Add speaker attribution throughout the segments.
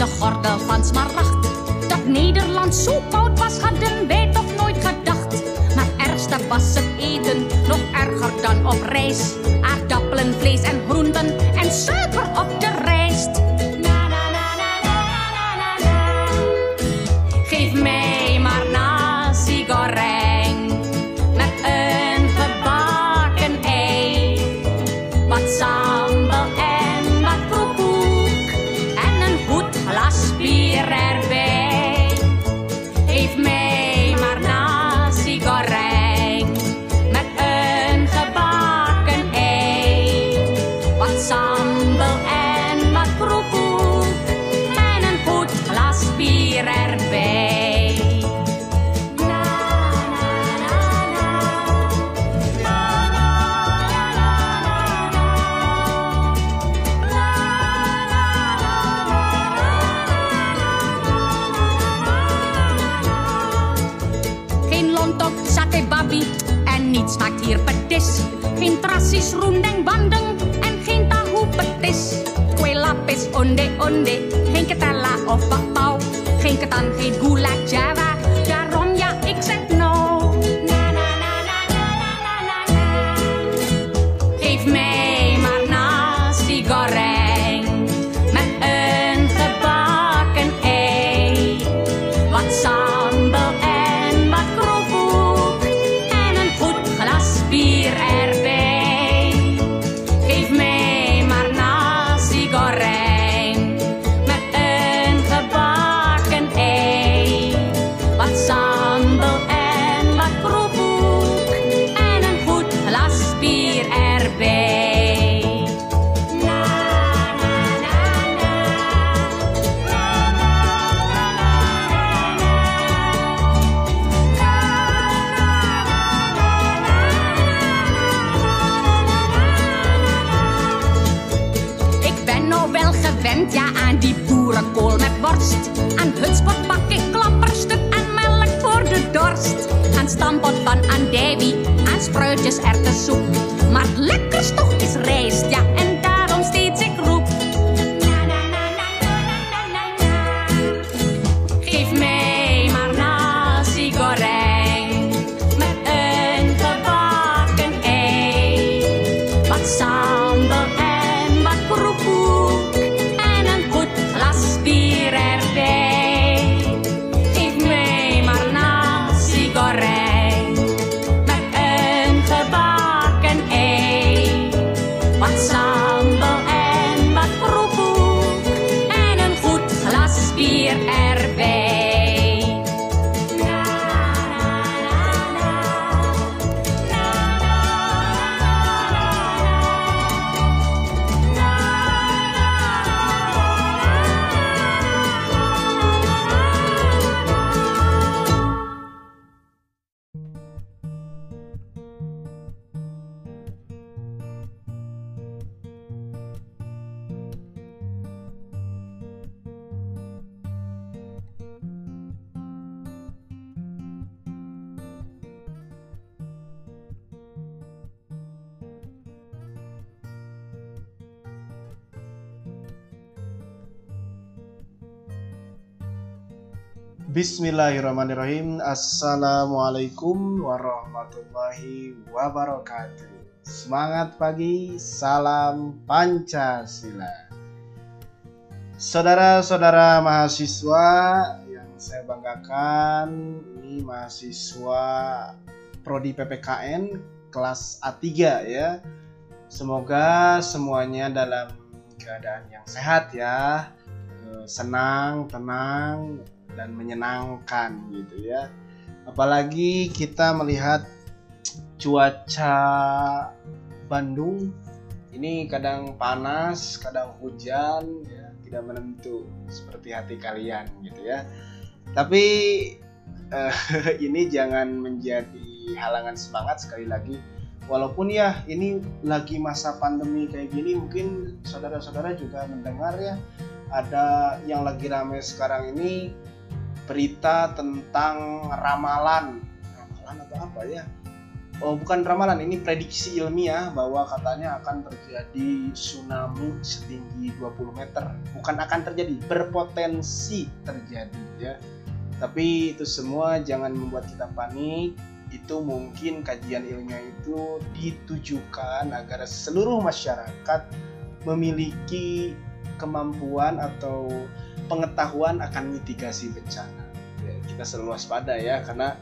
Speaker 1: De gordel van smaragd. Dat Nederland zo koud was, hadden wij toch nooit gedacht. Maar ergste was het eten, nog erger dan op reis. Aardappelen, vlees en groenten en suiker Trassis, roendeng, bandeng en geen tahu petis. Kue lapis, onde onde, geen ketella of bakpau. Geen ketan, geen gula stampot van andijvie, aan spruitjes erwtensoep.
Speaker 2: Bismillahirrahmanirrahim. Assalamualaikum warahmatullahi wabarakatuh. Semangat pagi, salam Pancasila. Saudara-saudara mahasiswa yang saya banggakan, ini mahasiswa prodi PPKN kelas A3 ya. Semoga semuanya dalam keadaan yang sehat ya. Eh, Senang, tenang, dan menyenangkan gitu ya. Apalagi kita melihat cuaca Bandung ini kadang panas, kadang hujan, ya, tidak menentu seperti hati kalian gitu ya. Tapi eh, ini jangan menjadi halangan semangat sekali lagi. Walaupun ya ini lagi masa pandemi kayak gini, mungkin saudara-saudara juga mendengar ya ada yang lagi rame sekarang ini berita tentang ramalan. Ramalan atau apa ya? Oh bukan ramalan ini prediksi ilmiah bahwa katanya akan terjadi tsunami setinggi 20 meter. Bukan akan terjadi berpotensi terjadi ya. Tapi itu semua jangan membuat kita panik. Itu mungkin kajian ilmiah itu ditujukan agar seluruh masyarakat memiliki kemampuan atau pengetahuan akan mitigasi bencana kita selalu waspada ya karena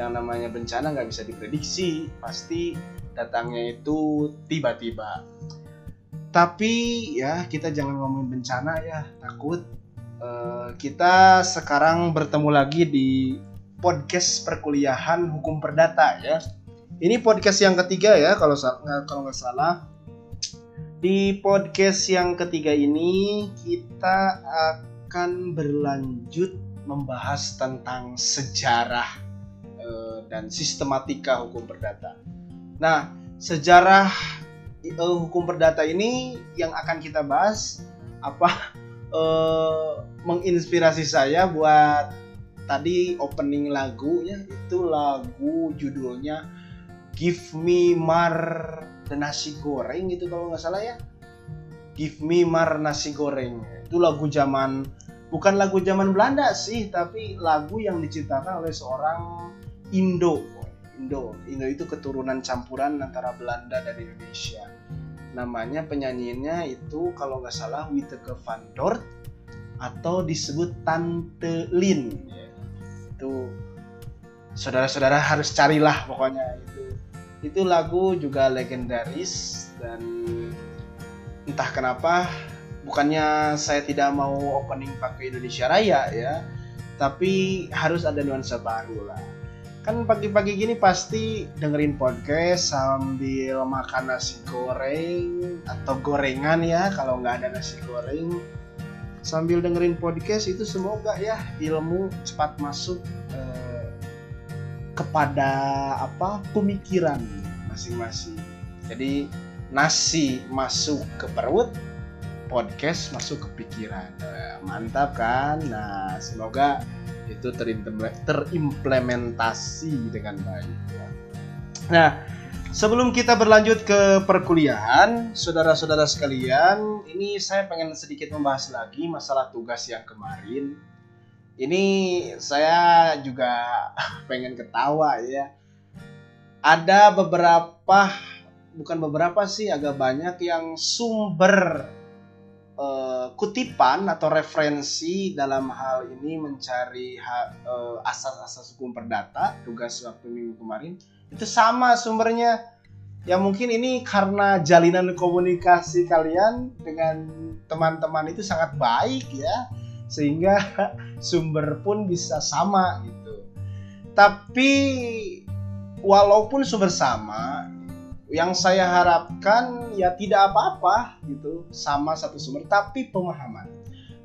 Speaker 2: yang namanya bencana nggak bisa diprediksi pasti datangnya itu tiba-tiba. Tapi ya kita jangan ngomongin bencana ya takut. Uh, kita sekarang bertemu lagi di podcast perkuliahan hukum perdata ya. Ini podcast yang ketiga ya kalau kalau nggak salah. Di podcast yang ketiga ini kita akan berlanjut membahas tentang sejarah Eh, dan sistematika hukum perdata. Nah, sejarah uh, hukum perdata ini yang akan kita bahas apa uh, menginspirasi saya buat tadi opening lagu ya itu lagu judulnya Give Me Mar nasi goreng gitu kalau nggak salah ya Give Me Mar nasi goreng itu lagu zaman bukan lagu zaman Belanda sih tapi lagu yang diciptakan oleh seorang Indo Indo. Indo itu keturunan campuran antara Belanda dan Indonesia. Namanya penyanyinya itu kalau nggak salah Witteke van Dort atau disebut Tante Lin. Itu saudara-saudara harus carilah pokoknya itu. Itu lagu juga legendaris dan entah kenapa bukannya saya tidak mau opening pakai Indonesia Raya ya. Tapi harus ada nuansa baru lah. Kan pagi-pagi gini pasti dengerin podcast sambil makan nasi goreng atau gorengan ya kalau nggak ada nasi goreng. Sambil dengerin podcast itu semoga ya ilmu cepat masuk eh, kepada apa pemikiran masing-masing. Jadi nasi masuk ke perut podcast masuk ke pikiran eh, mantap kan nah semoga itu terimplementasi dengan baik. Nah, sebelum kita berlanjut ke perkuliahan, saudara-saudara sekalian, ini saya pengen sedikit membahas lagi masalah tugas yang kemarin. Ini saya juga pengen ketawa ya. Ada beberapa, bukan beberapa sih, agak banyak yang sumber uh, kutipan atau referensi dalam hal ini mencari uh, asas-asas hukum perdata tugas waktu minggu kemarin itu sama sumbernya. Ya mungkin ini karena jalinan komunikasi kalian dengan teman-teman itu sangat baik ya sehingga sumber pun bisa sama gitu. Tapi walaupun sumber sama yang saya harapkan ya tidak apa-apa gitu sama satu sumber tapi pemahaman.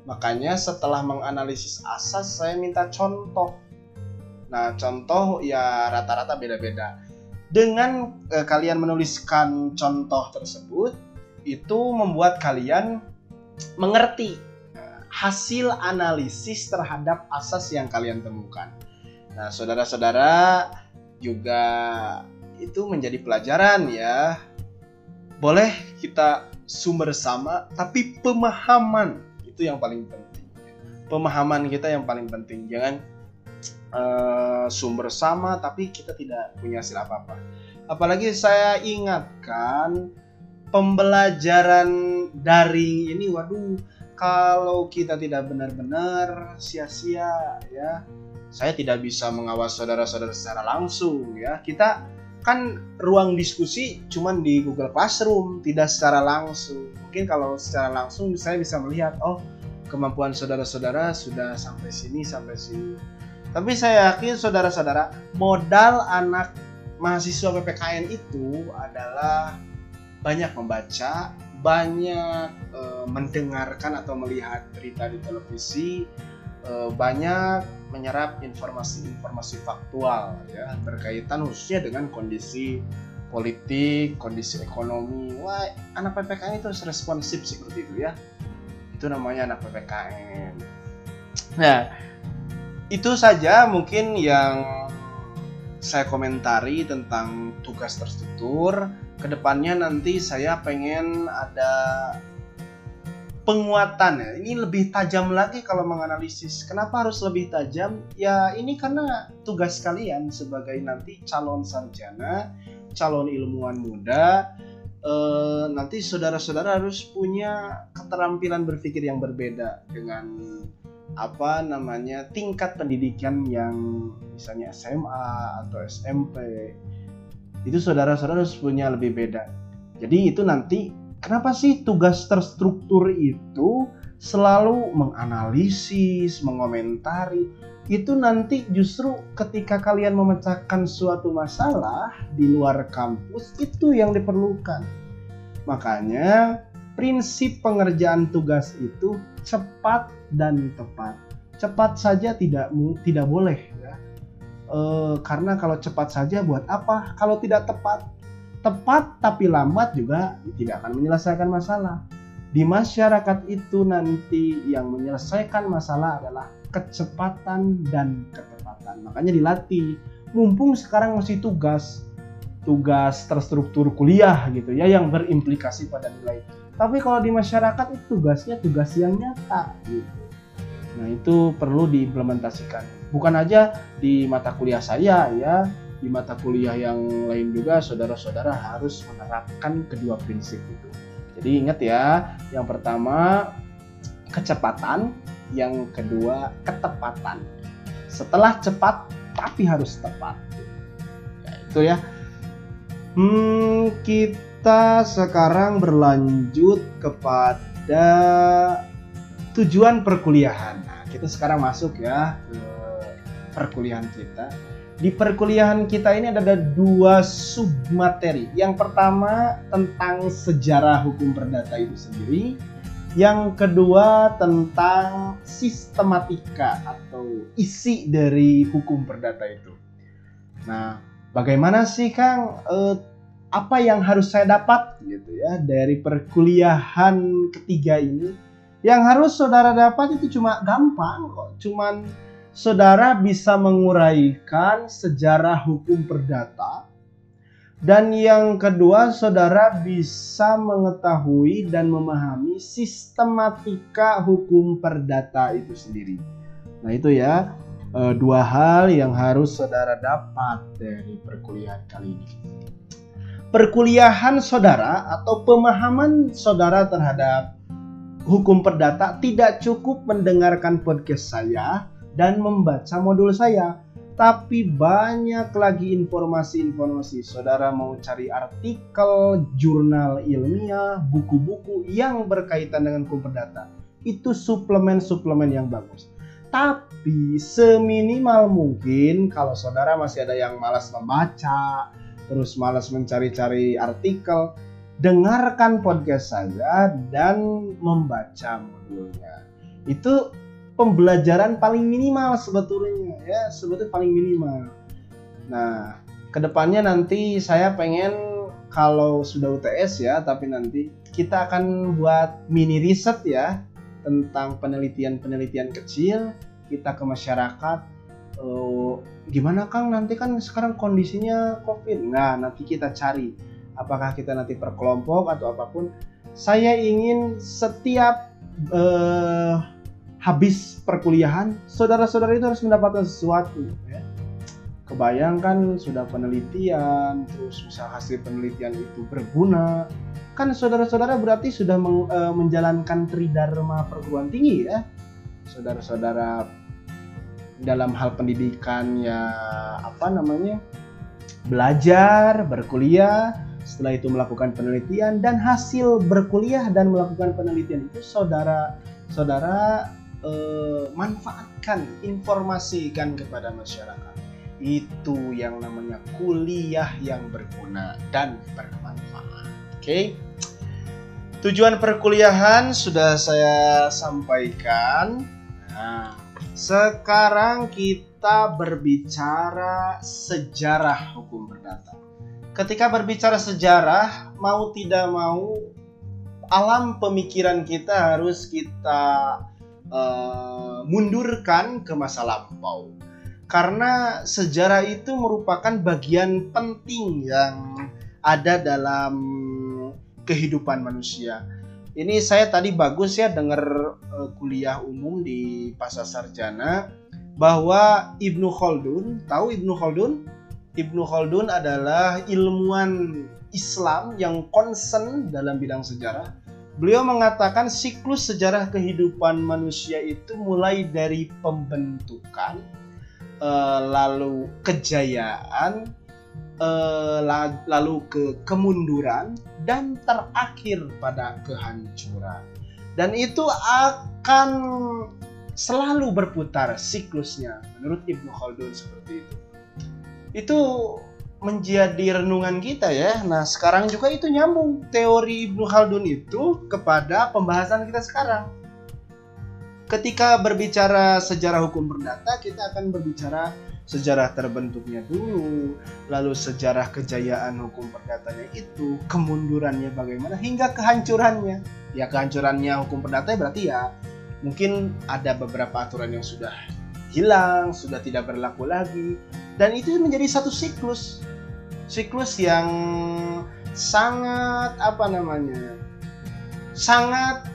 Speaker 2: Makanya setelah menganalisis asas saya minta contoh. Nah contoh ya rata-rata beda-beda. Dengan eh, kalian menuliskan contoh tersebut itu membuat kalian mengerti eh, hasil analisis terhadap asas yang kalian temukan. Nah saudara-saudara juga itu menjadi pelajaran ya. Boleh kita sumber sama, tapi pemahaman itu yang paling penting. Pemahaman kita yang paling penting. Jangan uh, sumber sama, tapi kita tidak punya hasil apa-apa. Apalagi saya ingatkan pembelajaran daring ini, waduh, kalau kita tidak benar-benar sia-sia ya saya tidak bisa mengawas saudara-saudara secara langsung ya kita kan ruang diskusi cuman di Google Classroom tidak secara langsung. Mungkin kalau secara langsung saya bisa melihat oh kemampuan saudara-saudara sudah sampai sini sampai sini. Tapi saya yakin saudara-saudara modal anak mahasiswa PPKN itu adalah banyak membaca banyak e, mendengarkan atau melihat berita di televisi e, banyak menyerap informasi-informasi faktual ya berkaitan khususnya dengan kondisi politik, kondisi ekonomi. Wah, anak PPKN itu harus responsif seperti itu ya. Itu namanya anak PPKN. Nah, itu saja mungkin yang saya komentari tentang tugas terstruktur. Ke depannya nanti saya pengen ada penguatan ya. Ini lebih tajam lagi kalau menganalisis. Kenapa harus lebih tajam? Ya ini karena tugas kalian sebagai nanti calon sarjana, calon ilmuwan muda. Eh, nanti saudara-saudara harus punya keterampilan berpikir yang berbeda dengan apa namanya tingkat pendidikan yang misalnya SMA atau SMP itu saudara-saudara harus punya lebih beda. Jadi itu nanti Kenapa sih tugas terstruktur itu selalu menganalisis, mengomentari? Itu nanti justru ketika kalian memecahkan suatu masalah di luar kampus itu yang diperlukan. Makanya prinsip pengerjaan tugas itu cepat dan tepat. Cepat saja tidak tidak boleh ya. E, karena kalau cepat saja buat apa? Kalau tidak tepat tepat tapi lambat juga tidak akan menyelesaikan masalah. Di masyarakat itu nanti yang menyelesaikan masalah adalah kecepatan dan ketepatan. Makanya dilatih. Mumpung sekarang masih tugas tugas terstruktur kuliah gitu ya yang berimplikasi pada nilai. Tapi kalau di masyarakat itu tugasnya tugas yang nyata gitu. Nah, itu perlu diimplementasikan. Bukan aja di mata kuliah saya ya, di mata kuliah yang lain juga saudara-saudara harus menerapkan kedua prinsip itu. Jadi ingat ya, yang pertama kecepatan, yang kedua ketepatan. Setelah cepat tapi harus tepat. Ya, itu ya. Hmm, kita sekarang berlanjut kepada tujuan perkuliahan. Nah, kita sekarang masuk ya ke perkuliahan kita di perkuliahan kita ini ada dua sub materi. Yang pertama tentang sejarah hukum perdata itu sendiri. Yang kedua tentang sistematika atau isi dari hukum perdata itu. Nah, bagaimana sih Kang eh, apa yang harus saya dapat gitu ya dari perkuliahan ketiga ini? Yang harus saudara dapat itu cuma gampang kok, cuman saudara bisa menguraikan sejarah hukum perdata. Dan yang kedua, saudara bisa mengetahui dan memahami sistematika hukum perdata itu sendiri. Nah, itu ya eh, dua hal yang harus saudara dapat dari perkuliahan kali ini. Perkuliahan saudara atau pemahaman saudara terhadap hukum perdata tidak cukup mendengarkan podcast saya, dan membaca modul saya. Tapi banyak lagi informasi-informasi. Saudara mau cari artikel, jurnal ilmiah, buku-buku yang berkaitan dengan hukum perdata. Itu suplemen-suplemen yang bagus. Tapi seminimal mungkin kalau saudara masih ada yang malas membaca, terus malas mencari-cari artikel, dengarkan podcast saya dan membaca modulnya. Itu pembelajaran paling minimal sebetulnya ya sebetulnya paling minimal. Nah ke depannya nanti saya pengen kalau sudah UTS ya tapi nanti kita akan buat mini riset ya tentang penelitian-penelitian kecil kita ke masyarakat. Uh, gimana Kang? Nanti kan sekarang kondisinya COVID. Nah nanti kita cari apakah kita nanti per kelompok atau apa pun. Saya ingin setiap uh, habis perkuliahan, saudara-saudara itu harus mendapatkan sesuatu. Ya. Kebayangkan sudah penelitian, terus misal hasil penelitian itu berguna, kan saudara-saudara berarti sudah meng, e, menjalankan tridharma perguruan tinggi ya, saudara-saudara dalam hal pendidikan ya apa namanya belajar, berkuliah, setelah itu melakukan penelitian dan hasil berkuliah dan melakukan penelitian itu saudara saudara eh, manfaatkan, informasikan kepada masyarakat. Itu yang namanya kuliah yang berguna dan bermanfaat. Oke. Okay? Tujuan perkuliahan sudah saya sampaikan. Nah, sekarang kita berbicara sejarah hukum perdata. Ketika berbicara sejarah, mau tidak mau alam pemikiran kita harus kita uh, mundurkan ke masa lampau. karena sejarah itu merupakan bagian penting yang ada dalam kehidupan manusia. Ini saya tadi bagus ya dengar uh, kuliah umum di Pasar Sarjana bahwa Ibnu Khaldun, tahu Ibnu Khaldun? Ibnu Khaldun adalah ilmuwan Islam yang concern dalam bidang sejarah. Beliau mengatakan siklus sejarah kehidupan manusia itu mulai dari pembentukan, uh, lalu kejayaan, uh, lalu ke kemunduran, dan terakhir pada kehancuran. Dan itu akan selalu berputar siklusnya menurut Ibnu Khaldun seperti itu. Itu menjadi renungan kita ya. Nah, sekarang juga itu nyambung teori Ibnu Khaldun itu kepada pembahasan kita sekarang. Ketika berbicara sejarah hukum perdata, kita akan berbicara sejarah terbentuknya dulu, lalu sejarah kejayaan hukum perdatanya itu, kemundurannya bagaimana hingga kehancurannya. Ya kehancurannya hukum perdata berarti ya mungkin ada beberapa aturan yang sudah hilang, sudah tidak berlaku lagi dan itu menjadi satu siklus siklus yang sangat apa namanya sangat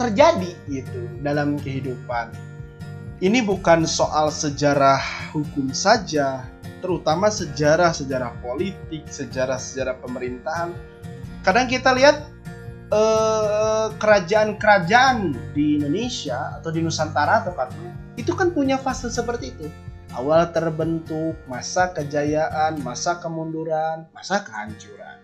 Speaker 2: terjadi gitu dalam kehidupan. Ini bukan soal sejarah hukum saja, terutama sejarah-sejarah politik, sejarah-sejarah pemerintahan. Kadang kita lihat eh, kerajaan-kerajaan di Indonesia atau di Nusantara tepatnya, itu kan punya fase seperti itu awal terbentuk, masa kejayaan, masa kemunduran, masa kehancuran.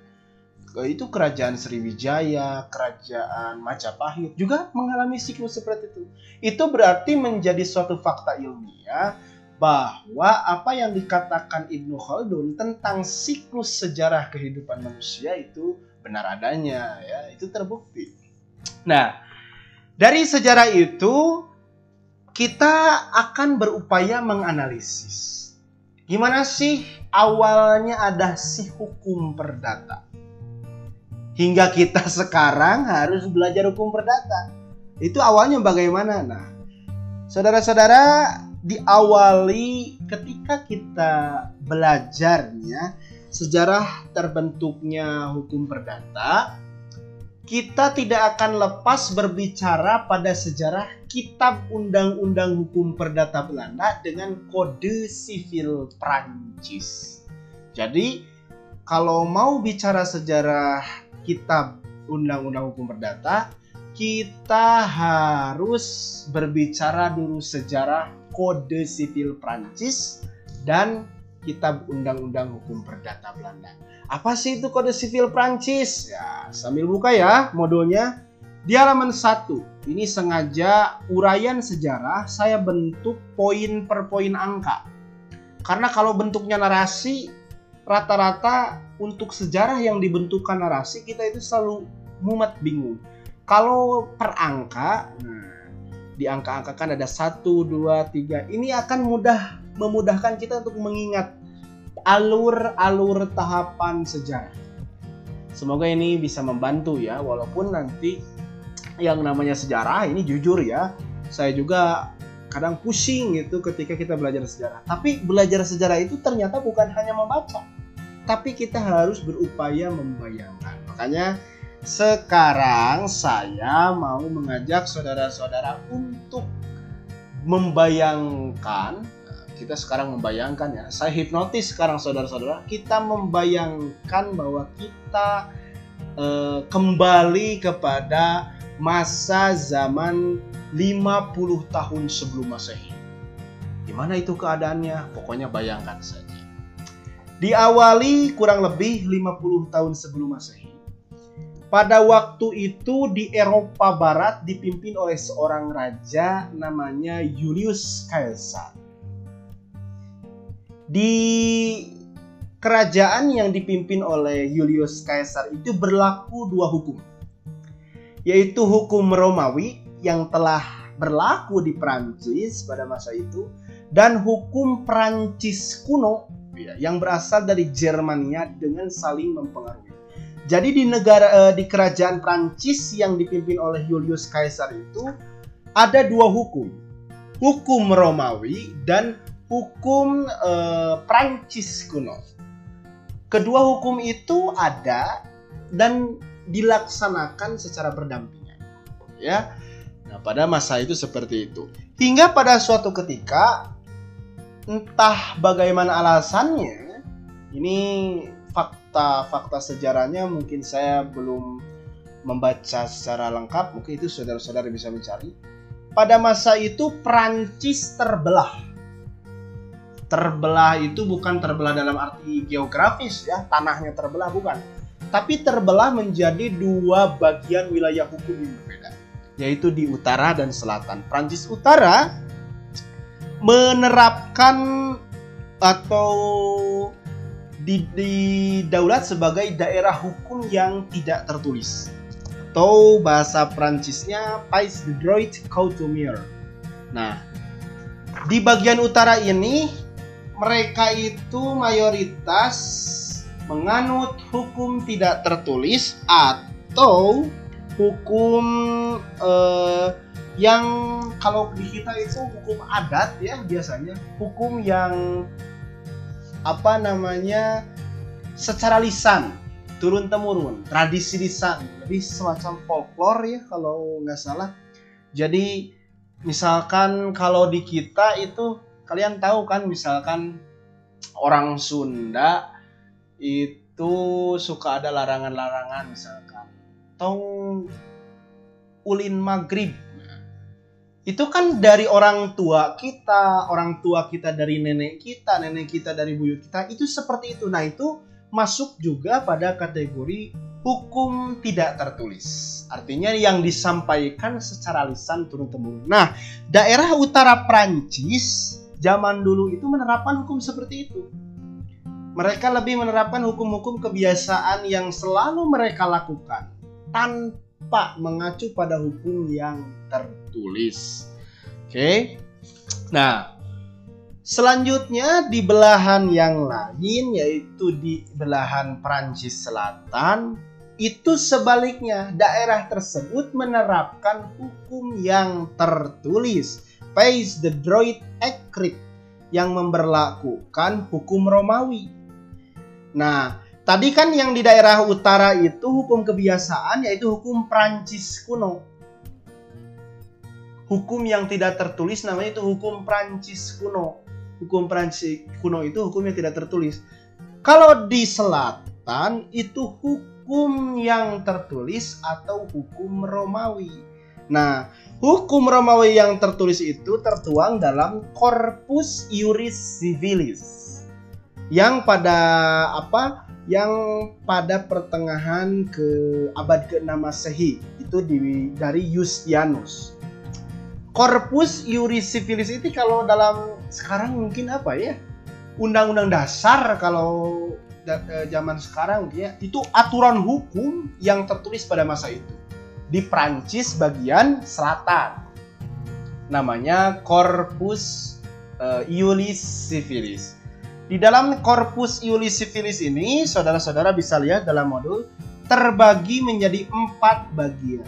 Speaker 2: Itu kerajaan Sriwijaya, kerajaan Majapahit juga mengalami siklus seperti itu. Itu berarti menjadi suatu fakta ilmiah bahwa apa yang dikatakan Ibnu Khaldun tentang siklus sejarah kehidupan manusia itu benar adanya ya, itu terbukti. Nah, dari sejarah itu kita akan berupaya menganalisis. Gimana sih awalnya ada si hukum perdata? Hingga kita sekarang harus belajar hukum perdata. Itu awalnya bagaimana? Nah saudara-saudara diawali ketika kita belajarnya sejarah terbentuknya hukum perdata kita tidak akan lepas berbicara pada sejarah Kitab Undang-Undang Hukum Perdata Belanda dengan Kode Sivil Prancis. Jadi, kalau mau bicara sejarah Kitab Undang-Undang Hukum Perdata, kita harus berbicara dulu sejarah Kode Sivil Prancis dan Kitab Undang-Undang Hukum Perdata Belanda. Apa sih itu kode sivil Prancis? Ya, sambil buka ya modulnya. Di halaman 1, ini sengaja uraian sejarah saya bentuk poin per poin angka. Karena kalau bentuknya narasi, rata-rata untuk sejarah yang dibentukkan narasi kita itu selalu mumet bingung. Kalau per angka, nah, di angka-angka kan ada 1, 2, 3. Ini akan mudah memudahkan kita untuk mengingat alur-alur tahapan sejarah. Semoga ini bisa membantu ya, walaupun nanti yang namanya sejarah ini jujur ya, saya juga kadang pusing gitu ketika kita belajar sejarah. Tapi belajar sejarah itu ternyata bukan hanya membaca, tapi kita harus berupaya membayangkan. Makanya sekarang saya mau mengajak saudara-saudara untuk membayangkan kita sekarang membayangkan ya. Saya hipnotis sekarang saudara-saudara. Kita membayangkan bahwa kita uh, kembali kepada masa zaman 50 tahun sebelum masehi. Gimana itu keadaannya? Pokoknya bayangkan saja. Diawali kurang lebih 50 tahun sebelum masehi. Pada waktu itu di Eropa Barat dipimpin oleh seorang raja namanya Julius Caesar di kerajaan yang dipimpin oleh Julius Caesar itu berlaku dua hukum. Yaitu hukum Romawi yang telah berlaku di Prancis pada masa itu dan hukum Prancis kuno ya, yang berasal dari Jermania dengan saling mempengaruhi. Jadi di negara eh, di kerajaan Prancis yang dipimpin oleh Julius Caesar itu ada dua hukum. Hukum Romawi dan hukum eh, Prancis kuno. Kedua hukum itu ada dan dilaksanakan secara berdampingan. Ya. Nah, pada masa itu seperti itu. Hingga pada suatu ketika entah bagaimana alasannya, ini fakta-fakta sejarahnya mungkin saya belum membaca secara lengkap, mungkin itu saudara-saudara bisa mencari. Pada masa itu Prancis terbelah. Terbelah itu bukan terbelah dalam arti geografis ya, tanahnya terbelah bukan. Tapi terbelah menjadi dua bagian wilayah hukum yang berbeda, yaitu di utara dan selatan. Prancis Utara menerapkan atau di, di daulat sebagai daerah hukum yang tidak tertulis atau bahasa Prancisnya Pays de Droit Coutumier. Nah, di bagian utara ini mereka itu mayoritas menganut hukum tidak tertulis atau hukum eh, yang kalau di kita itu hukum adat ya biasanya. Hukum yang apa namanya secara lisan turun temurun tradisi lisan. Lebih semacam folklore ya kalau nggak salah. Jadi misalkan kalau di kita itu kalian tahu kan misalkan orang Sunda itu suka ada larangan-larangan misalkan tong ulin maghrib itu kan dari orang tua kita, orang tua kita dari nenek kita, nenek kita dari buyut kita, itu seperti itu. Nah, itu masuk juga pada kategori hukum tidak tertulis. Artinya yang disampaikan secara lisan turun temurun. Nah, daerah utara Prancis zaman dulu itu menerapkan hukum seperti itu. Mereka lebih menerapkan hukum-hukum kebiasaan yang selalu mereka lakukan tanpa mengacu pada hukum yang tertulis. Oke. Nah, selanjutnya di belahan yang lain yaitu di belahan Prancis Selatan itu sebaliknya daerah tersebut menerapkan hukum yang tertulis Pays the Droit Écrit yang memberlakukan hukum Romawi. Nah, Tadi kan yang di daerah utara itu hukum kebiasaan yaitu hukum Prancis kuno. Hukum yang tidak tertulis namanya itu hukum Prancis kuno. Hukum Prancis kuno itu hukum yang tidak tertulis. Kalau di selatan itu hukum yang tertulis atau hukum Romawi. Nah, hukum Romawi yang tertulis itu tertuang dalam Corpus Iuris Civilis yang pada apa yang pada pertengahan ke abad ke-6 Masehi itu di, dari Justianus. Corpus Iuris Civilis itu kalau dalam sekarang mungkin apa ya? Undang-undang dasar kalau e, zaman sekarang ya itu aturan hukum yang tertulis pada masa itu di Prancis bagian selatan. Namanya Corpus uh, Iuris Civilis. Di dalam korpus Iulis Civilis ini, saudara-saudara bisa lihat dalam modul terbagi menjadi empat bagian.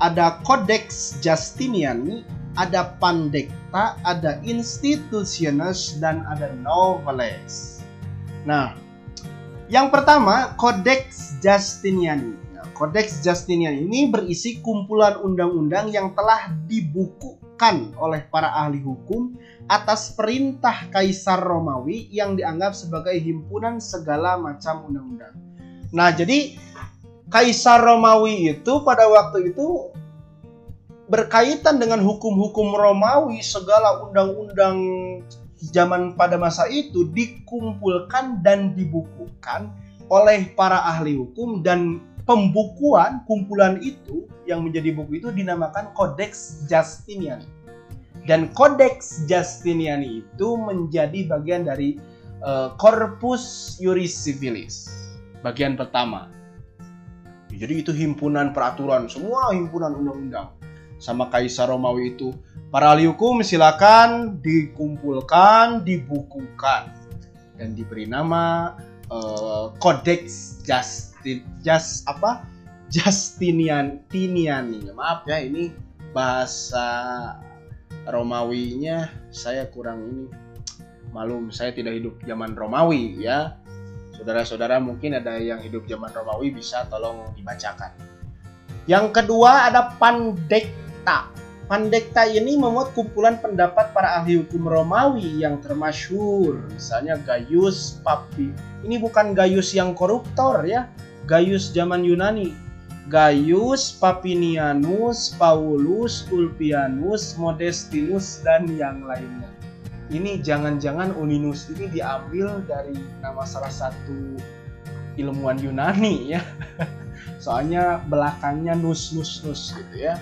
Speaker 2: Ada Codex Justiniani, ada Pandecta, ada Institutiones, dan ada Noveles. Nah, yang pertama Codex Justiniani. Codex Justiniani ini berisi kumpulan undang-undang yang telah dibukukan oleh para ahli hukum atas perintah Kaisar Romawi yang dianggap sebagai himpunan segala macam undang-undang. Nah, jadi Kaisar Romawi itu pada waktu itu berkaitan dengan hukum-hukum Romawi, segala undang-undang zaman pada masa itu dikumpulkan dan dibukukan oleh para ahli hukum dan pembukuan kumpulan itu yang menjadi buku itu dinamakan Codex Justinian. Dan Codex Justiniani itu menjadi bagian dari uh, Corpus Juris Civilis. Bagian pertama. Jadi itu himpunan peraturan semua himpunan undang-undang. Sama Kaisar Romawi itu para ahli hukum silakan dikumpulkan dibukukan. Dan diberi nama uh, Codex Justin Just apa Justinian Tiniani maaf ya ini bahasa Romawinya saya kurang ini malum saya tidak hidup zaman Romawi ya. Saudara-saudara mungkin ada yang hidup zaman Romawi bisa tolong dibacakan. Yang kedua ada Pandekta. Pandekta ini memuat kumpulan pendapat para ahli hukum Romawi yang termasyhur, misalnya Gaius Papi. Ini bukan Gaius yang koruptor ya, Gaius zaman Yunani. Gaius Papinianus, Paulus, Ulpianus, Modestinus dan yang lainnya. Ini jangan-jangan Uninus ini diambil dari nama salah satu ilmuwan Yunani ya. Soalnya belakangnya nus nus nus gitu ya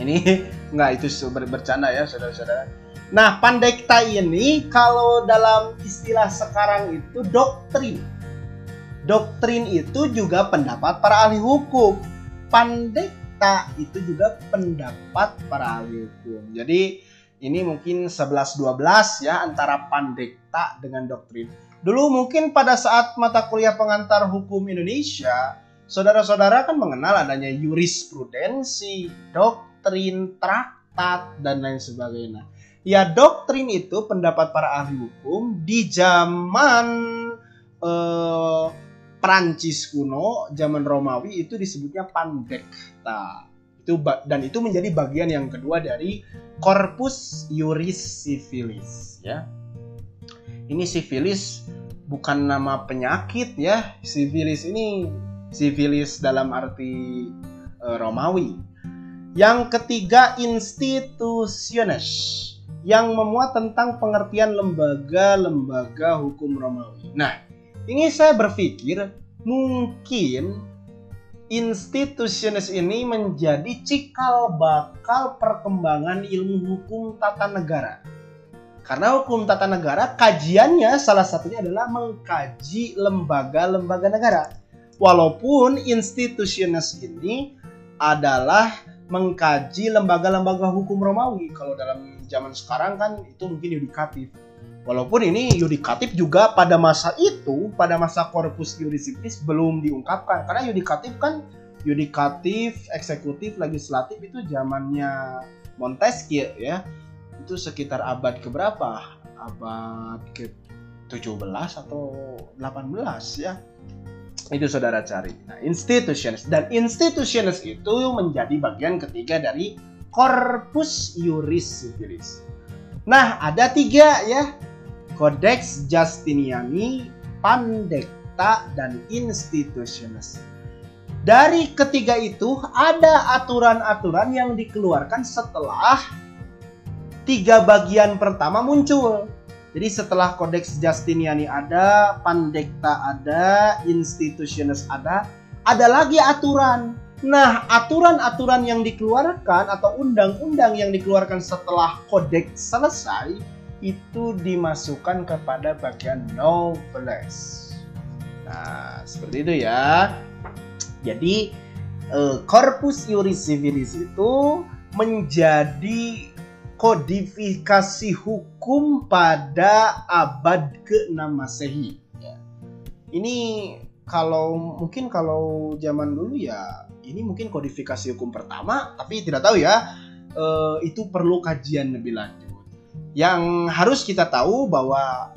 Speaker 2: ini nggak itu ber bercanda ya saudara-saudara. Nah, pandekta ini kalau dalam istilah sekarang itu doktrin. Doktrin itu juga pendapat para ahli hukum. Pandekta itu juga pendapat para ahli hukum. Jadi ini mungkin 11-12 ya antara pandekta dengan doktrin. Dulu mungkin pada saat mata kuliah pengantar hukum Indonesia, saudara-saudara kan mengenal adanya jurisprudensi, doktrin, traktat, dan lain sebagainya. Ya doktrin itu pendapat para ahli hukum di zaman eh, Prancis kuno, zaman Romawi itu disebutnya pandekta. Itu dan itu menjadi bagian yang kedua dari corpus juris civilis ya. Ini sifilis bukan nama penyakit ya. Sifilis ini sifilis dalam arti uh, Romawi yang ketiga, institusiones yang memuat tentang pengertian lembaga-lembaga hukum Romawi. Nah, ini saya berpikir mungkin institusiones ini menjadi cikal bakal perkembangan ilmu hukum tata negara. Karena hukum tata negara kajiannya salah satunya adalah mengkaji lembaga-lembaga negara. Walaupun institusiones ini adalah mengkaji lembaga-lembaga hukum Romawi. Kalau dalam zaman sekarang kan itu mungkin yudikatif. Walaupun ini yudikatif juga pada masa itu, pada masa korpus juris belum diungkapkan. Karena yudikatif kan yudikatif, eksekutif, legislatif itu zamannya Montesquieu ya. Itu sekitar abad keberapa? Abad ke 17 atau 18 ya itu saudara cari. Nah, institutions dan institutions itu menjadi bagian ketiga dari corpus juris civilis. Nah, ada tiga ya. Codex Justiniani, Pandecta, dan Institutiones. Dari ketiga itu ada aturan-aturan yang dikeluarkan setelah tiga bagian pertama muncul. Jadi setelah Codex Justiniani ada, Pandekta ada, Institutiones ada, ada lagi aturan. Nah, aturan-aturan yang dikeluarkan atau undang-undang yang dikeluarkan setelah Codex selesai itu dimasukkan kepada bagian nobles. Nah, seperti itu ya. Jadi, eh, Corpus Juris Civilis itu menjadi kodifikasi hukum pada abad ke-6 Masehi. Ya. Ini kalau mungkin kalau zaman dulu ya ini mungkin kodifikasi hukum pertama, tapi tidak tahu ya eh, itu perlu kajian lebih lanjut. Yang harus kita tahu bahwa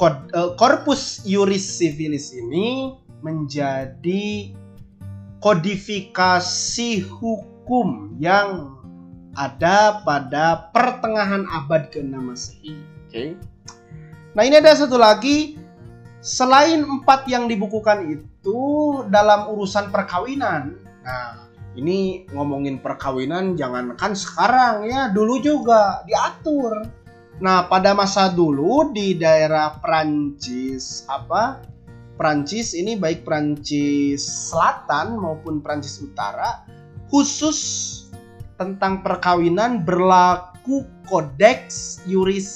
Speaker 2: kod, eh, juris civilis ini menjadi kodifikasi hukum yang ada pada pertengahan abad ke-6 Masehi. Oke. Nah, ini ada satu lagi selain empat yang dibukukan itu dalam urusan perkawinan. Nah, ini ngomongin perkawinan jangankan sekarang ya, dulu juga diatur. Nah, pada masa dulu di daerah Prancis apa? Prancis ini baik Prancis Selatan maupun Prancis Utara khusus tentang perkawinan berlaku kodeks juris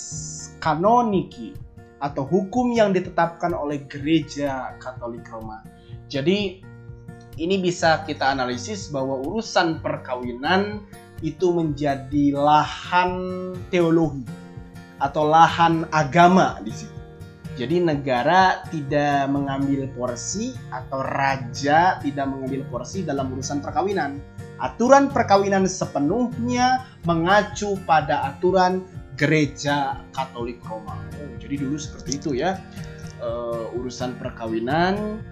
Speaker 2: kanoniki atau hukum yang ditetapkan oleh gereja Katolik Roma. Jadi ini bisa kita analisis bahwa urusan perkawinan itu menjadi lahan teologi atau lahan agama di situ. Jadi negara tidak mengambil porsi atau raja tidak mengambil porsi dalam urusan perkawinan aturan perkawinan sepenuhnya mengacu pada aturan gereja Katolik Roma. Oh, jadi dulu seperti itu ya. Uh, urusan perkawinan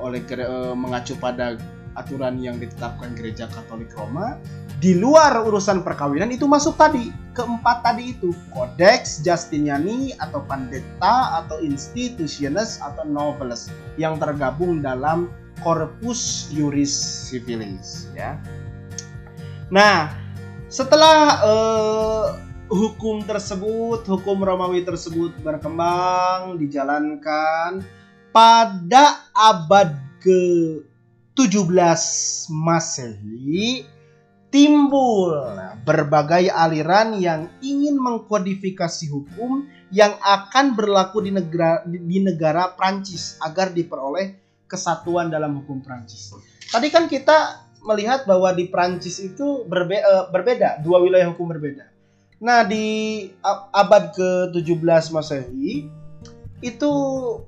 Speaker 2: oleh uh, mengacu pada aturan yang ditetapkan gereja Katolik Roma di luar urusan perkawinan itu masuk tadi keempat tadi itu Codex Justiniani atau Pandeta atau Institutiones atau Noveles yang tergabung dalam Corpus Juris Civilis ya. Nah, setelah uh, hukum tersebut, hukum Romawi tersebut berkembang dijalankan pada abad ke-17 Masehi timbul berbagai aliran yang ingin mengkodifikasi hukum yang akan berlaku di negara di negara Prancis agar diperoleh kesatuan dalam hukum Prancis. Tadi kan kita melihat bahwa di Prancis itu berbe uh, berbeda, dua wilayah hukum berbeda. Nah, di abad ke-17 Masehi itu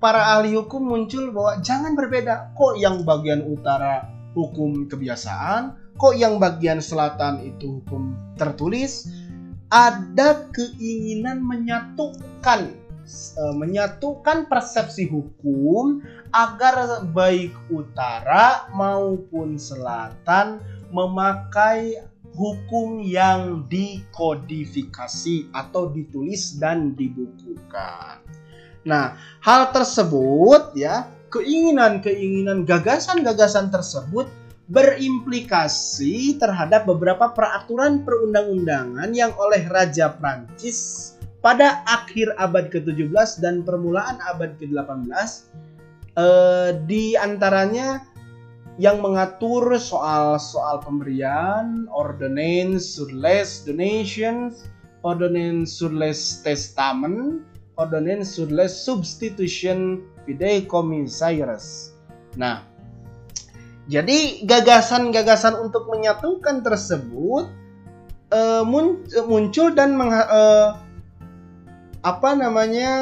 Speaker 2: para ahli hukum muncul bahwa jangan berbeda. Kok yang bagian utara hukum kebiasaan, kok yang bagian selatan itu hukum tertulis ada keinginan menyatukan uh, menyatukan persepsi hukum agar baik utara maupun selatan memakai hukum yang dikodifikasi atau ditulis dan dibukukan. Nah, hal tersebut ya, keinginan-keinginan gagasan-gagasan tersebut berimplikasi terhadap beberapa peraturan perundang-undangan yang oleh Raja Prancis pada akhir abad ke-17 dan permulaan abad ke-18 eh, di antaranya yang mengatur soal-soal pemberian, ordonnance sur les donations, ordonnance sur les testament, ordonnance sur les substitution fideicommissarius. Nah, jadi gagasan-gagasan untuk menyatukan tersebut uh, muncul dan uh, apa namanya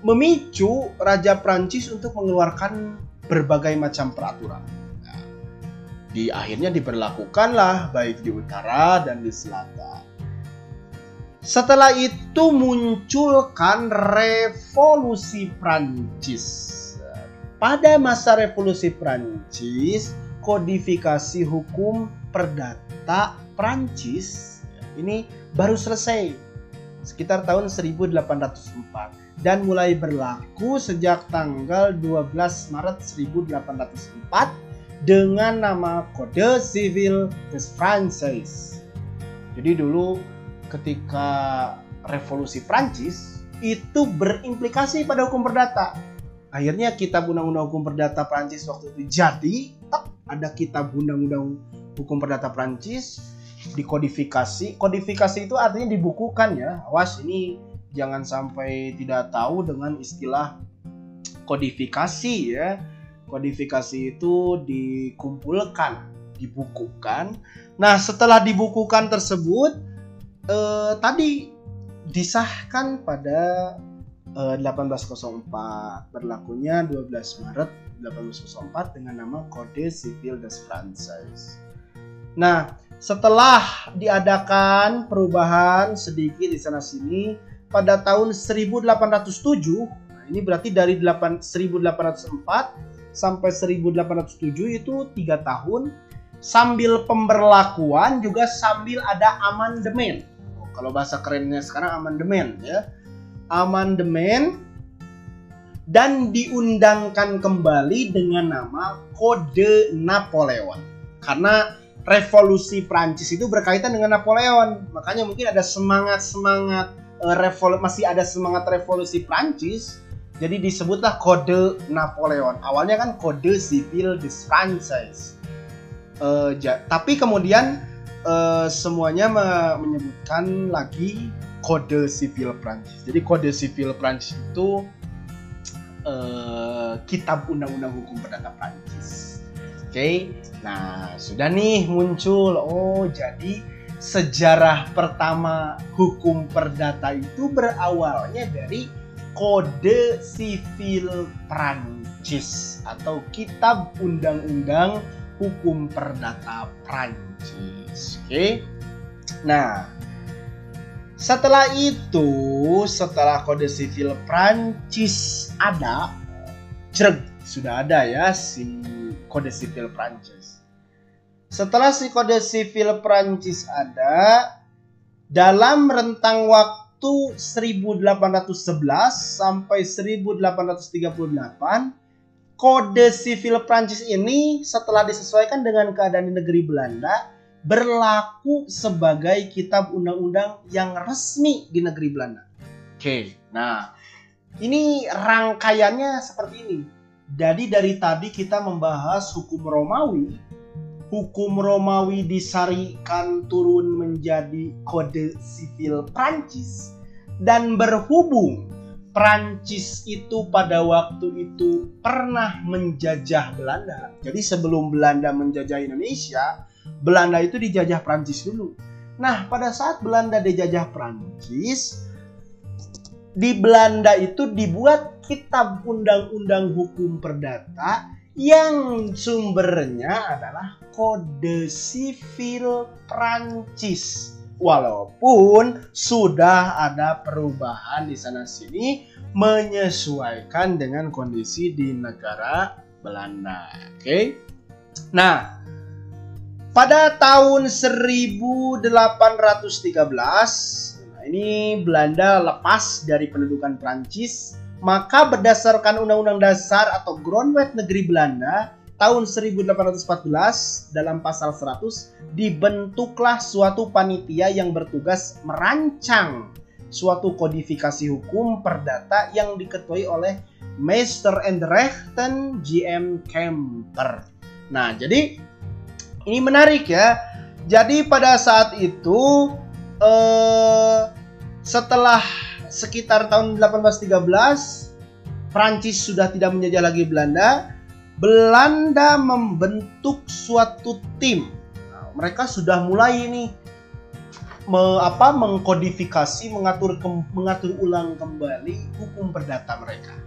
Speaker 2: memicu Raja Prancis untuk mengeluarkan berbagai macam peraturan. Nah, di akhirnya diberlakukanlah baik di utara dan di selatan. Setelah itu munculkan revolusi Prancis pada masa revolusi Prancis, kodifikasi hukum perdata Prancis ini baru selesai sekitar tahun 1804 dan mulai berlaku sejak tanggal 12 Maret 1804 dengan nama Kode Civil des Français. Jadi dulu ketika revolusi Prancis itu berimplikasi pada hukum perdata. Akhirnya kitab undang-undang hukum perdata Prancis waktu itu jadi tak ada kitab undang-undang hukum perdata Prancis dikodifikasi. Kodifikasi itu artinya dibukukan ya. Awas ini jangan sampai tidak tahu dengan istilah kodifikasi ya. Kodifikasi itu dikumpulkan dibukukan. Nah setelah dibukukan tersebut eh, tadi disahkan pada 1804 eh, berlakunya 12 Maret 1804 dengan nama Code Civil des Français. Nah, setelah diadakan perubahan sedikit di sana sini pada tahun 1807, nah ini berarti dari 8, 1804 sampai 1807 itu tiga tahun sambil pemberlakuan juga sambil ada amandemen. Kalau bahasa kerennya sekarang amandemen ya amandemen dan diundangkan kembali dengan nama Kode Napoleon. Karena revolusi Prancis itu berkaitan dengan Napoleon. Makanya mungkin ada semangat-semangat uh, revol masih ada semangat revolusi Prancis. Jadi disebutlah Kode Napoleon. Awalnya kan Kode Civil des Français. Uh, tapi kemudian uh, semuanya me menyebutkan lagi kode sipil Prancis. Jadi kode sipil Prancis itu uh, kitab undang-undang hukum perdata Prancis. Oke, okay? nah sudah nih muncul. Oh, jadi sejarah pertama hukum perdata itu berawalnya dari kode sipil Prancis atau kitab undang-undang hukum perdata Prancis. Oke, okay? nah Setelah itu, setelah kode sivil Prancis ada, cereg sudah ada ya si kode sivil Prancis. Setelah si kode sivil Prancis ada, dalam rentang waktu 1811 sampai 1838, kode sivil Prancis ini setelah disesuaikan dengan keadaan di negeri Belanda berlaku sebagai kitab undang-undang yang resmi di negeri Belanda. Oke, nah ini rangkaiannya seperti ini. Jadi dari tadi kita membahas hukum Romawi. Hukum Romawi disarikan turun menjadi kode sivil Prancis dan berhubung Prancis itu pada waktu itu pernah menjajah Belanda. Jadi sebelum Belanda menjajah Indonesia, Belanda itu dijajah Prancis dulu. Nah, pada saat Belanda dijajah Prancis, di Belanda itu dibuat kitab undang-undang hukum perdata yang sumbernya adalah Kode Sivil Prancis walaupun sudah ada perubahan di sana sini menyesuaikan dengan kondisi di negara Belanda. Oke. Okay? Nah, pada tahun 1813 nah ini Belanda lepas dari pendudukan Prancis, maka berdasarkan Undang-Undang Dasar atau Grondwet Negeri Belanda tahun 1814 dalam pasal 100 dibentuklah suatu panitia yang bertugas merancang suatu kodifikasi hukum perdata yang diketuai oleh Meister Rechten GM Kemper. Nah, jadi ini menarik ya. Jadi pada saat itu eh, setelah sekitar tahun 1813 Prancis sudah tidak menjajah lagi Belanda Belanda membentuk suatu tim. Nah, mereka sudah mulai ini me, apa mengkodifikasi, mengatur ke, mengatur ulang kembali hukum perdata mereka.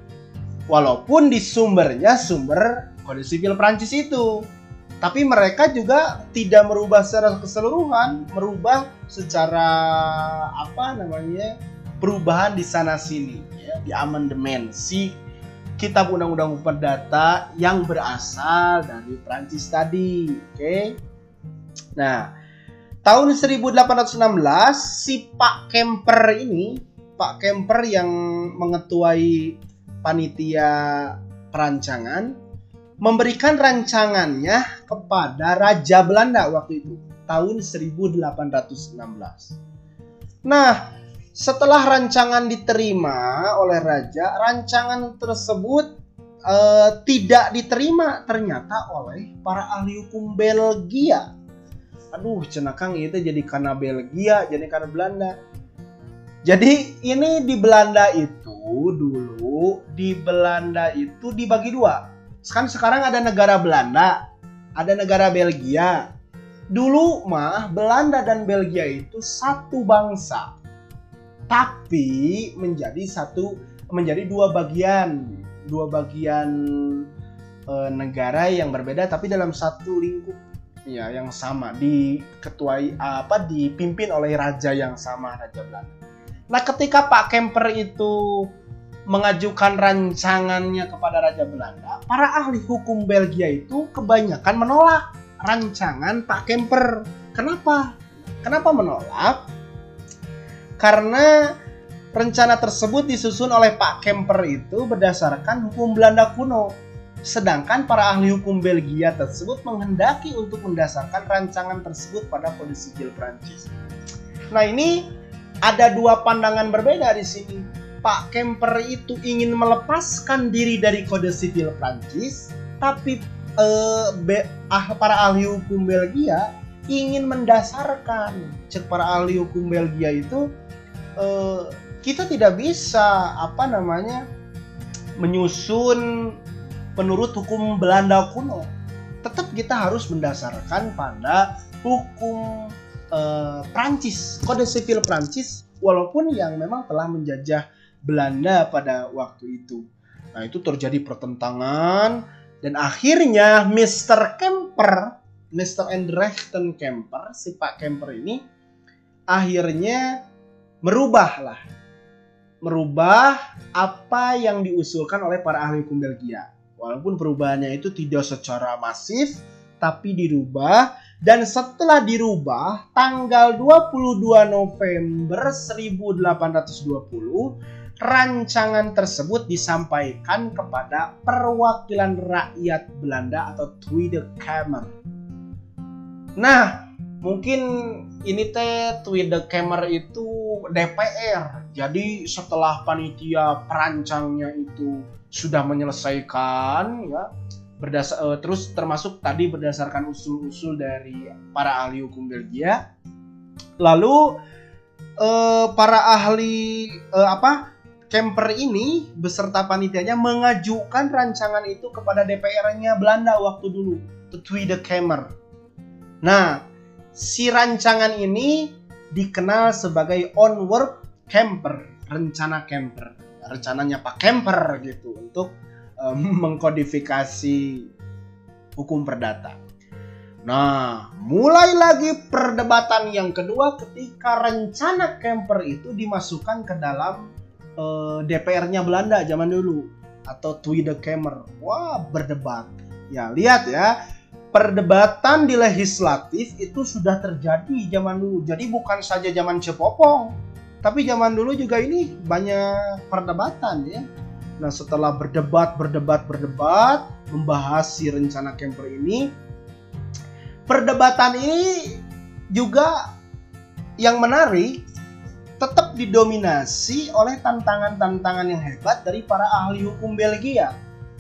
Speaker 2: Walaupun di sumbernya sumber kode sivil Prancis itu. Tapi mereka juga tidak merubah secara keseluruhan, merubah secara apa namanya perubahan di sana sini ya, di amandemen si kitab undang-undang perdata yang berasal dari Prancis tadi. Oke. Okay? Nah, tahun 1816 si Pak Kemper ini, Pak Kemper yang mengetuai panitia perancangan memberikan rancangannya kepada Raja Belanda waktu itu tahun 1816. Nah, setelah rancangan diterima oleh raja, rancangan tersebut uh, tidak diterima ternyata oleh para ahli hukum Belgia. Aduh, cenakang itu jadi karena Belgia, jadi karena Belanda. Jadi ini di Belanda itu dulu di Belanda itu dibagi dua. Kan sekarang ada negara Belanda, ada negara Belgia. Dulu mah Belanda dan Belgia itu satu bangsa tapi menjadi satu menjadi dua bagian dua bagian e, negara yang berbeda tapi dalam satu lingkup ya yang sama diketuai apa dipimpin oleh raja yang sama raja Belanda. Nah ketika Pak Kemper itu mengajukan rancangannya kepada raja Belanda, para ahli hukum Belgia itu kebanyakan menolak rancangan Pak Kemper. Kenapa? Kenapa menolak? Karena rencana tersebut disusun oleh Pak Kemper itu berdasarkan hukum Belanda kuno. Sedangkan para ahli hukum Belgia tersebut menghendaki untuk mendasarkan rancangan tersebut pada Kode Sivil Prancis. Nah ini ada dua pandangan berbeda di sini. Pak Kemper itu ingin melepaskan diri dari Kode Sivil Prancis, tapi eh, be, ah, para ahli hukum Belgia ingin mendasarkan. Cek para ahli hukum Belgia itu uh, kita tidak bisa apa namanya menyusun penurut hukum Belanda kuno. Tetap kita harus mendasarkan pada hukum uh, Prancis, kode sivil Prancis, walaupun yang memang telah menjajah Belanda pada waktu itu. Nah itu terjadi pertentangan dan akhirnya Mr. Kemper, Mr. Andrechten Kemper, si Pak Kemper ini akhirnya merubah lah merubah apa yang diusulkan oleh para ahli hukum Belgia. Walaupun perubahannya itu tidak secara masif, tapi dirubah dan setelah dirubah tanggal 22 November 1820 rancangan tersebut disampaikan kepada perwakilan rakyat Belanda atau Tweede Kamer. Nah, mungkin ini teh Tweede Kamer itu DPR. Jadi setelah panitia perancangnya itu sudah menyelesaikan ya berdasar uh, terus termasuk tadi berdasarkan usul-usul dari para ahli hukum Belgia. Lalu uh, para ahli uh, apa Kemper ini beserta panitianya mengajukan rancangan itu kepada DPR-nya Belanda waktu dulu, the Tweede Kamer. Nah, si rancangan ini dikenal sebagai onward camper, rencana camper. Rencananya Pak Kemper gitu untuk um, mengkodifikasi hukum perdata. Nah, mulai lagi perdebatan yang kedua ketika rencana Kemper itu dimasukkan ke dalam uh, eh, DPR-nya Belanda zaman dulu atau Tweede Kamer. Wah, berdebat. Ya, lihat ya. Perdebatan di legislatif itu sudah terjadi zaman dulu. Jadi bukan saja zaman Cepopong, tapi zaman dulu juga ini banyak perdebatan ya. Nah, setelah berdebat, berdebat, berdebat, membahas si rencana Kemper ini, perdebatan ini juga yang menarik tetap didominasi oleh tantangan-tantangan yang hebat dari para ahli hukum Belgia.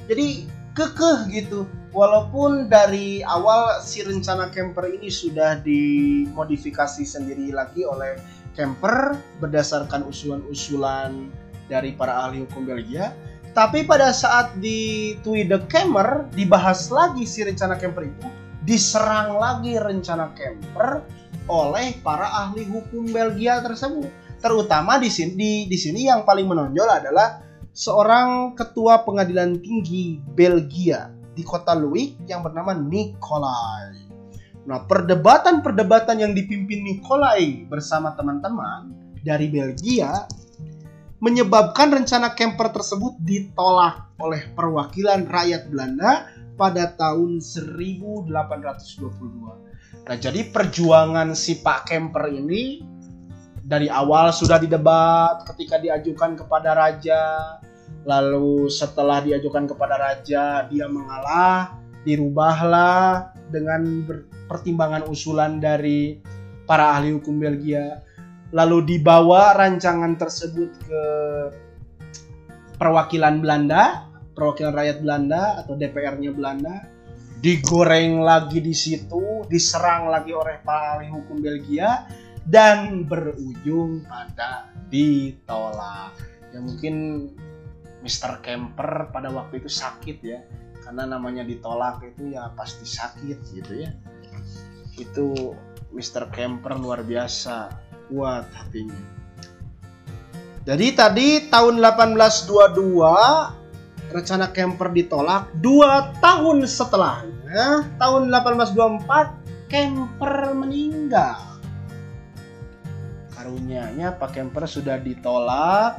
Speaker 2: Jadi kekeh gitu. Walaupun dari awal si rencana Kemper ini sudah dimodifikasi sendiri lagi oleh Kemper berdasarkan usulan-usulan dari para ahli hukum Belgia, tapi pada saat di Tweede Kemper dibahas lagi si rencana Kemper itu, diserang lagi rencana Kemper oleh para ahli hukum Belgia tersebut. Terutama di sini di, di sini yang paling menonjol adalah seorang ketua pengadilan tinggi Belgia di kota Louis yang bernama Nikolai. Nah, perdebatan-perdebatan yang dipimpin Nikolai bersama teman-teman dari Belgia menyebabkan rencana Kemper tersebut ditolak oleh perwakilan rakyat Belanda pada tahun 1822. Nah, jadi perjuangan si Pak Kemper ini dari awal sudah didebat ketika diajukan kepada raja lalu setelah diajukan kepada raja dia mengalah dirubahlah dengan pertimbangan usulan dari para ahli hukum Belgia lalu dibawa rancangan tersebut ke perwakilan Belanda perwakilan rakyat Belanda atau DPR-nya Belanda digoreng lagi di situ diserang lagi oleh para ahli hukum Belgia dan berujung pada ditolak. Ya mungkin Mr. Kemper pada waktu itu sakit ya karena namanya ditolak itu ya pasti sakit gitu ya. Itu Mr. Kemper luar biasa kuat hatinya. Jadi tadi tahun 1822 rencana Kemper ditolak. Dua tahun setelahnya, tahun 1824 Kemper meninggal karunia-Nya Pak Kemper sudah ditolak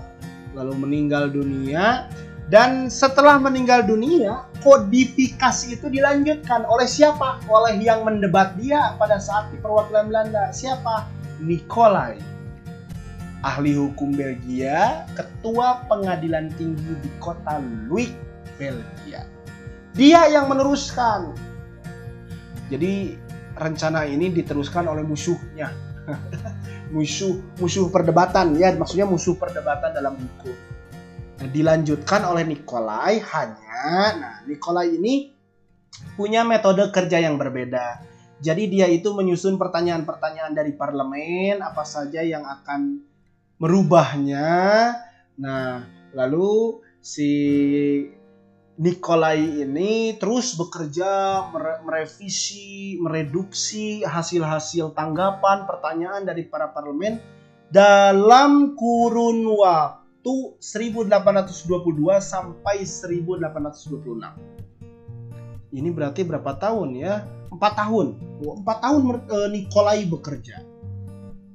Speaker 2: lalu meninggal dunia dan setelah meninggal dunia kodifikasi itu dilanjutkan oleh siapa? Oleh yang mendebat dia pada saat di perwakilan Belanda. Siapa? Nikolai. Ahli hukum Belgia, ketua pengadilan tinggi di kota Louis, Belgia. Dia yang meneruskan. Jadi rencana ini diteruskan oleh musuhnya. musuh musuh perdebatan. Ya maksudnya musuh perdebatan dalam buku. Nah, dilanjutkan oleh Nikolai hanya nah Nikolai ini punya metode kerja yang berbeda. Jadi dia itu menyusun pertanyaan-pertanyaan dari parlemen apa saja yang akan merubahnya. Nah lalu si Nikolai ini terus bekerja merevisi, mereduksi hasil-hasil tanggapan, pertanyaan dari para parlemen dalam kurun waktu 1822 sampai 1826. Ini berarti berapa tahun ya? Empat tahun. Empat tahun eh, Nikolai bekerja.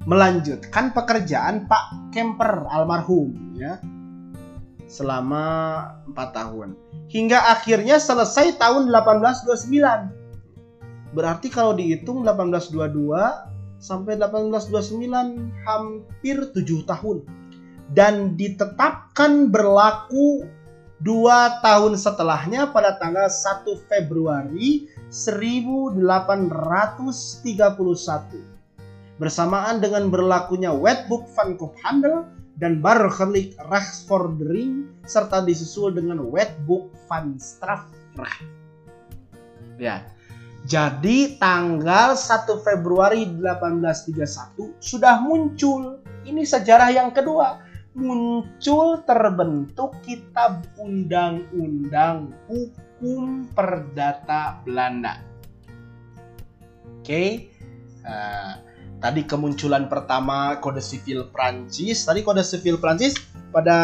Speaker 2: melanjutkan pekerjaan Pak Kemper almarhum ya selama 4 tahun hingga akhirnya selesai tahun 1829 berarti kalau dihitung 1822 sampai 1829 hampir 7 tahun. Dan ditetapkan berlaku dua tahun setelahnya pada tanggal 1 Februari 1831 bersamaan dengan berlakunya Wetboek van Koophandel dan Burgerlijk Rechtsvordering serta disusul dengan Wetboek van Strafrecht. Ya. Jadi tanggal 1 Februari 1831 sudah muncul. Ini sejarah yang kedua muncul terbentuk kitab undang-undang hukum perdata Belanda. Oke, okay. uh, eh, tadi kemunculan pertama kode sivil Prancis. Tadi kode sivil Prancis pada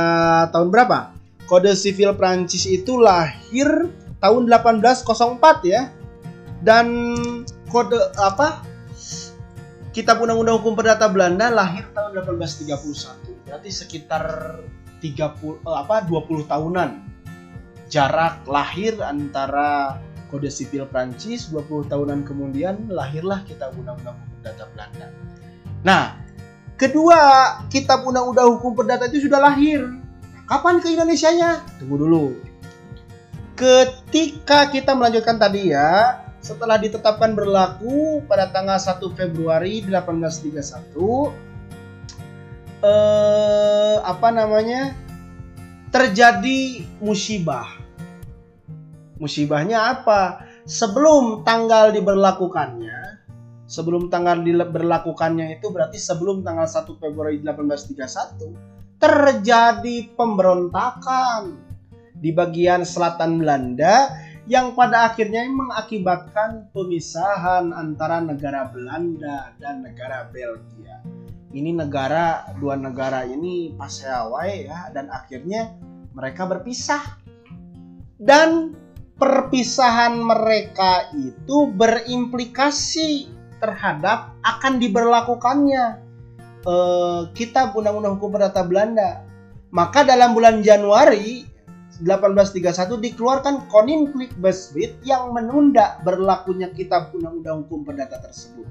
Speaker 2: tahun berapa? Kode sivil Prancis itu lahir tahun 1804 ya. Dan kode apa? Kitab Undang-Undang Hukum Perdata Belanda lahir tahun 1831 berarti sekitar 30 eh, apa 20 tahunan jarak lahir antara kode sipil Prancis 20 tahunan kemudian lahirlah kitab undang-undang perdata Belanda. Nah, kedua kitab undang-undang hukum perdata itu sudah lahir. Kapan ke Indonesia-nya? Tunggu dulu. Ketika kita melanjutkan tadi ya, setelah ditetapkan berlaku pada tanggal 1 Februari 1831 eh, apa namanya terjadi musibah. Musibahnya apa? Sebelum tanggal diberlakukannya, sebelum tanggal diberlakukannya itu berarti sebelum tanggal 1 Februari 1831 terjadi pemberontakan di bagian selatan Belanda yang pada akhirnya mengakibatkan pemisahan antara negara Belanda dan negara Belgia. Ini negara dua negara ini pas paseawai ya dan akhirnya mereka berpisah. Dan perpisahan mereka itu berimplikasi terhadap akan diberlakukannya eh, kitab undang-undang hukum perdata Belanda maka dalam bulan Januari 1831 dikeluarkan Koninklijk Beswit yang menunda berlakunya kitab undang-undang hukum perdata tersebut.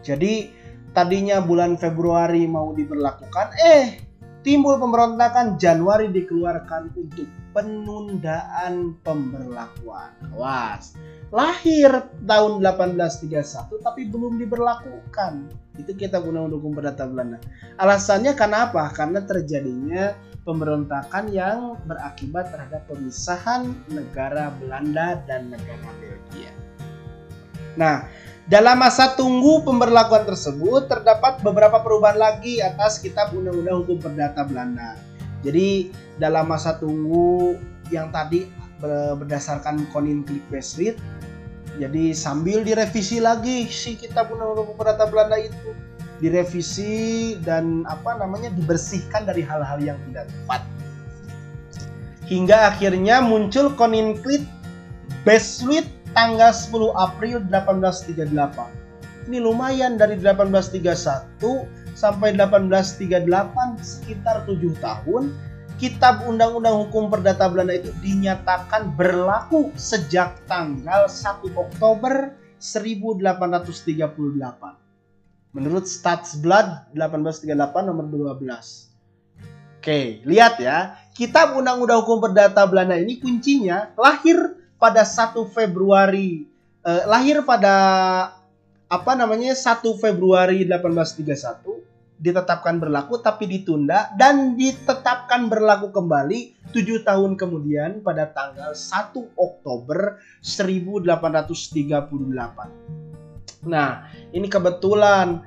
Speaker 2: Jadi tadinya bulan Februari mau diberlakukan, eh timbul pemberontakan Januari dikeluarkan untuk penundaan pemberlakuan. Was, lahir tahun 1831 tapi belum diberlakukan. Itu kita guna hukum perdata Belanda. Alasannya karena apa? Karena terjadinya pemberontakan yang berakibat terhadap pemisahan negara Belanda dan negara Belgia. Nah, dalam masa tunggu pemberlakuan tersebut terdapat beberapa perubahan lagi atas Kitab Undang-Undang Hukum Perdata Belanda. Jadi dalam masa tunggu yang tadi berdasarkan Koninklijk Westrit, jadi sambil direvisi lagi si Kitab Undang-Undang Hukum Perdata Belanda itu direvisi dan apa namanya dibersihkan dari hal-hal yang tidak tepat. Hingga akhirnya muncul Koninklijk Beswit tanggal 10 April 1838. Ini lumayan dari 1831 sampai 1838 sekitar 7 tahun Kitab Undang-Undang Hukum Perdata Belanda itu dinyatakan berlaku sejak tanggal 1 Oktober 1838. Menurut Statsblad 1838 nomor 12. Oke, lihat ya. Kitab Undang-Undang Hukum Perdata Belanda ini kuncinya lahir pada 1 Februari eh, lahir pada apa namanya 1 Februari 1831 ditetapkan berlaku tapi ditunda dan ditetapkan berlaku kembali 7 tahun kemudian pada tanggal 1 Oktober 1838. Nah, ini kebetulan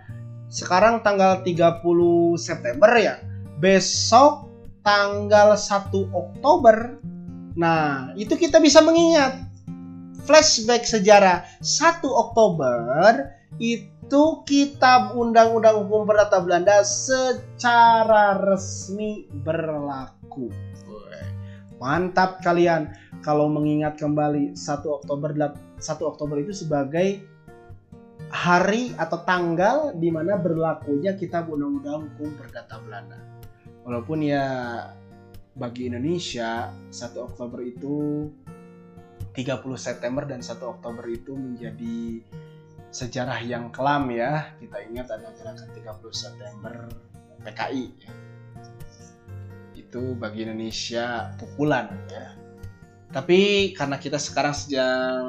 Speaker 2: sekarang tanggal 30 September ya. Besok tanggal 1 Oktober Nah, itu kita bisa mengingat flashback sejarah 1 Oktober itu kitab Undang-Undang Hukum Perdata Belanda secara resmi berlaku. Mantap kalian kalau mengingat kembali 1 Oktober 1 Oktober itu sebagai hari atau tanggal di mana berlakunya Kitab Undang-Undang Hukum Perdata Belanda. Walaupun ya bagi Indonesia 1 Oktober itu 30 September dan 1 Oktober itu menjadi sejarah yang kelam ya. Kita ingat ada gerakan 30 September PKI. Itu bagi Indonesia pukulan ya. Tapi karena kita sekarang sedang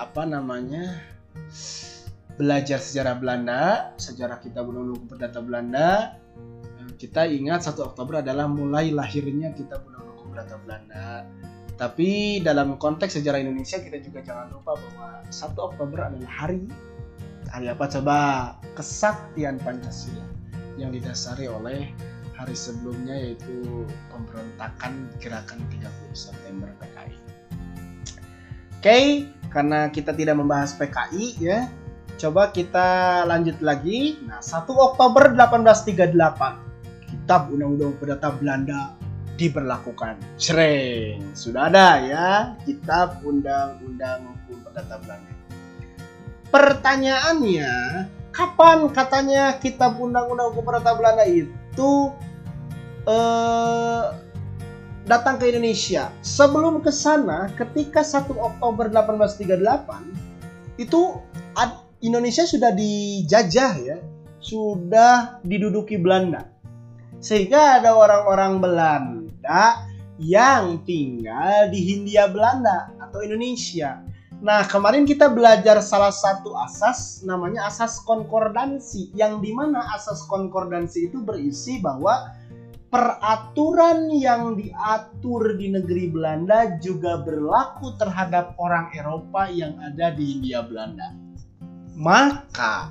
Speaker 2: apa namanya belajar sejarah Belanda, sejarah kita undang Perdata Belanda, kita ingat 1 Oktober adalah mulai lahirnya kita undang Perdata Belanda. Tapi dalam konteks sejarah Indonesia kita juga jangan lupa bahwa 1 Oktober adalah hari hari apa coba kesaktian Pancasila yang didasari oleh hari sebelumnya yaitu pemberontakan gerakan 30 September PKI. Oke, karena kita tidak membahas PKI ya, coba kita lanjut lagi. Nah, 1 Oktober 1838, Kitab Undang-Undang Perdata Belanda diberlakukan. Sering sudah ada ya Kitab Undang-Undang Hukum Perdata Belanda. Pertanyaannya, kapan katanya Kitab Undang-Undang Hukum Perdata Belanda itu eh, datang ke Indonesia. Sebelum ke sana, ketika 1 Oktober 1838 itu Indonesia sudah dijajah ya, sudah diduduki Belanda. Sehingga ada orang-orang Belanda yang tinggal di Hindia Belanda atau Indonesia. Nah, kemarin kita belajar salah satu asas namanya asas konkordansi yang di mana asas konkordansi itu berisi bahwa peraturan yang diatur di negeri Belanda juga berlaku terhadap orang Eropa yang ada di Hindia Belanda. Maka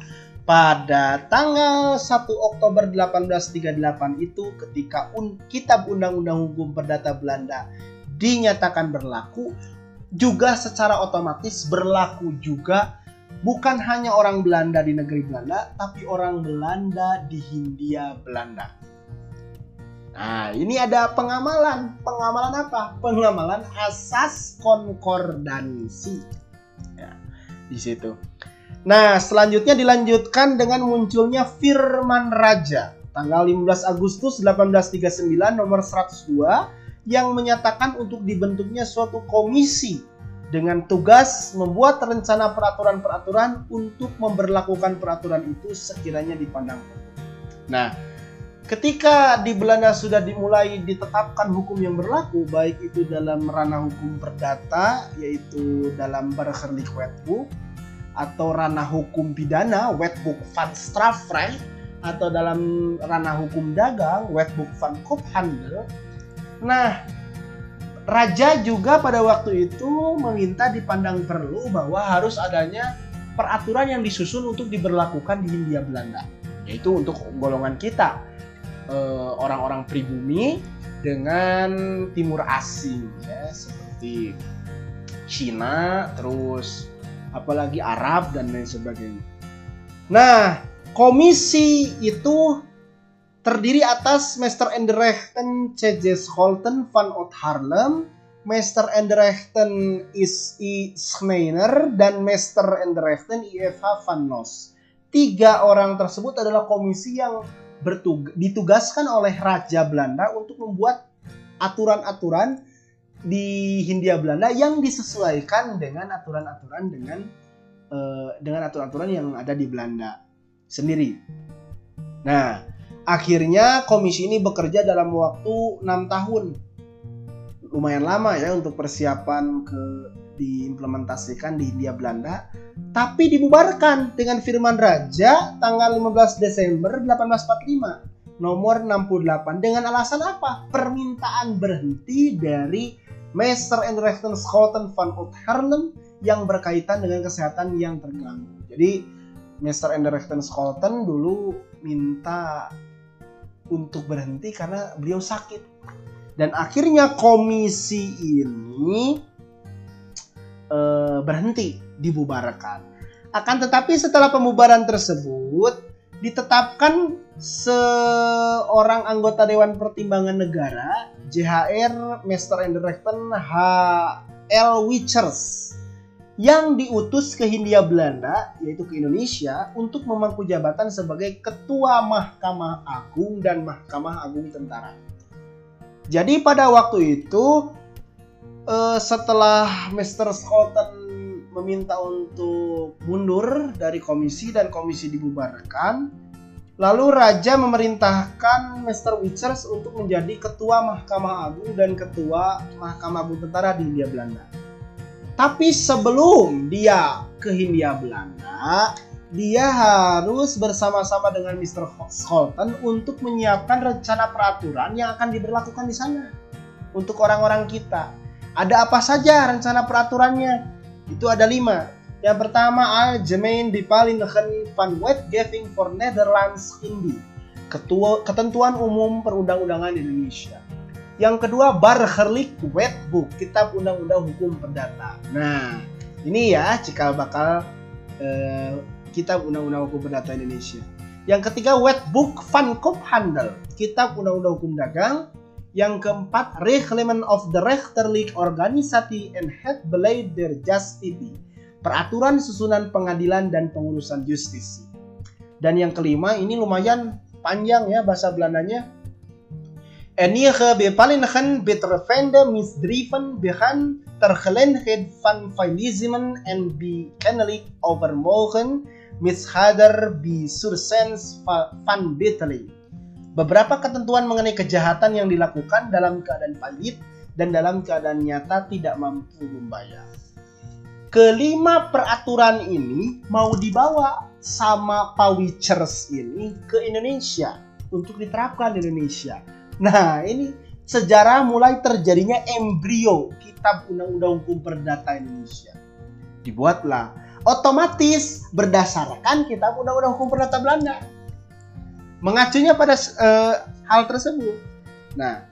Speaker 2: pada tanggal 1 Oktober 1838 itu ketika un Kitab Undang-Undang Hukum Perdata Belanda dinyatakan berlaku juga secara otomatis berlaku juga bukan hanya orang Belanda di negeri Belanda tapi orang Belanda di Hindia Belanda. Nah, ini ada pengamalan. Pengamalan apa? Pengamalan asas konkordansi. Ya, di situ. Nah, selanjutnya dilanjutkan dengan munculnya Firman Raja. Tanggal 15 Agustus 1839 nomor 102 yang menyatakan untuk dibentuknya suatu komisi dengan tugas membuat rencana peraturan-peraturan untuk memberlakukan peraturan itu sekiranya dipandang. Nah, ketika di Belanda sudah dimulai ditetapkan hukum yang berlaku baik itu dalam ranah hukum perdata yaitu dalam Burgerlijk Wetboek atau ranah hukum pidana Wetboek van Strafrecht atau dalam ranah hukum dagang Wetboek van Koophandel. Nah, raja juga pada waktu itu meminta dipandang perlu bahwa harus adanya peraturan yang disusun untuk diberlakukan di Hindia Belanda, yaitu untuk golongan kita Eh, orang-orang pribumi dengan timur asing ya seperti Cina terus apalagi Arab dan lain sebagainya. Nah, komisi itu terdiri atas Mr. Enderechten C.J. Scholten van Oud Harlem, Mr. Enderechten is I. Schneiner, dan Mr. Enderechten I.F.H. van Nos. Tiga orang tersebut adalah komisi yang ditugaskan oleh Raja Belanda untuk membuat aturan-aturan di Hindia Belanda yang disesuaikan dengan aturan-aturan dengan uh, dengan aturan-aturan yang ada di Belanda sendiri. Nah, akhirnya komisi ini bekerja dalam waktu enam tahun. Lumayan lama ya untuk persiapan ke diimplementasikan di Hindia Belanda tapi dibubarkan dengan firman raja tanggal 15 Desember 1845 nomor 68 dengan alasan apa? Permintaan berhenti dari Meister and Rechten Schouten van Oud-Harlem yang berkaitan dengan kesehatan yang terganggu. Jadi Meister and Rechten Schouten dulu minta untuk berhenti karena beliau sakit. Dan akhirnya komisi ini uh, berhenti dibubarkan. Akan tetapi setelah pembubaran tersebut ditetapkan seorang anggota Dewan Pertimbangan Negara JHR Master and H. L. Wichers yang diutus ke Hindia Belanda yaitu ke Indonesia untuk memangku jabatan sebagai ketua Mahkamah Agung dan Mahkamah Agung Tentara. Jadi pada waktu itu uh, setelah Mr. Scholten meminta untuk mundur dari komisi dan komisi dibubarkan, lalu raja memerintahkan Mr. Wichers untuk menjadi ketua Mahkamah Agung dan ketua Mahkamah Agung Tentara di Hindia Belanda. Tapi sebelum dia ke Hindia Belanda, dia harus bersama-sama dengan Mr. Scholten untuk menyiapkan rencana peraturan yang akan diberlakukan di sana untuk orang-orang kita. Ada apa saja rencana peraturannya? Itu ada lima. Yang pertama, Algemeen Bepalingen van Wetgeving for Netherlands Indi. Ketua, ketentuan umum perundang-undangan Indonesia. Yang kedua Barherlik Wetbook, Kitab Undang-Undang Hukum Perdata. Nah, ini ya cikal bakal eh, Kitab Undang-Undang Hukum Perdata Indonesia. Yang ketiga Wetbook Van Koophandel, Kitab Undang-Undang Hukum Dagang. Yang keempat Reglement of the Rechterlijk Organisatie en het Beleid der Justitie, Peraturan Susunan Pengadilan dan Pengurusan Justisi. Dan yang kelima ini lumayan panjang ya bahasa Belandanya enige bepalingen betreffende misdrijven began ter gelegenheid van failismen en bekennelijk overmogen mishader bisursens van beteling. Beberapa ketentuan mengenai kejahatan yang dilakukan dalam keadaan pahit dan dalam keadaan nyata tidak mampu membayar. Kelima peraturan ini mau dibawa sama Pawichers ini ke Indonesia untuk diterapkan di Indonesia Nah, ini sejarah mulai terjadinya embrio Kitab Undang-Undang Hukum Perdata Indonesia. Dibuatlah otomatis berdasarkan Kitab Undang-Undang Hukum Perdata Belanda. Mengacunya pada uh, hal tersebut. Nah,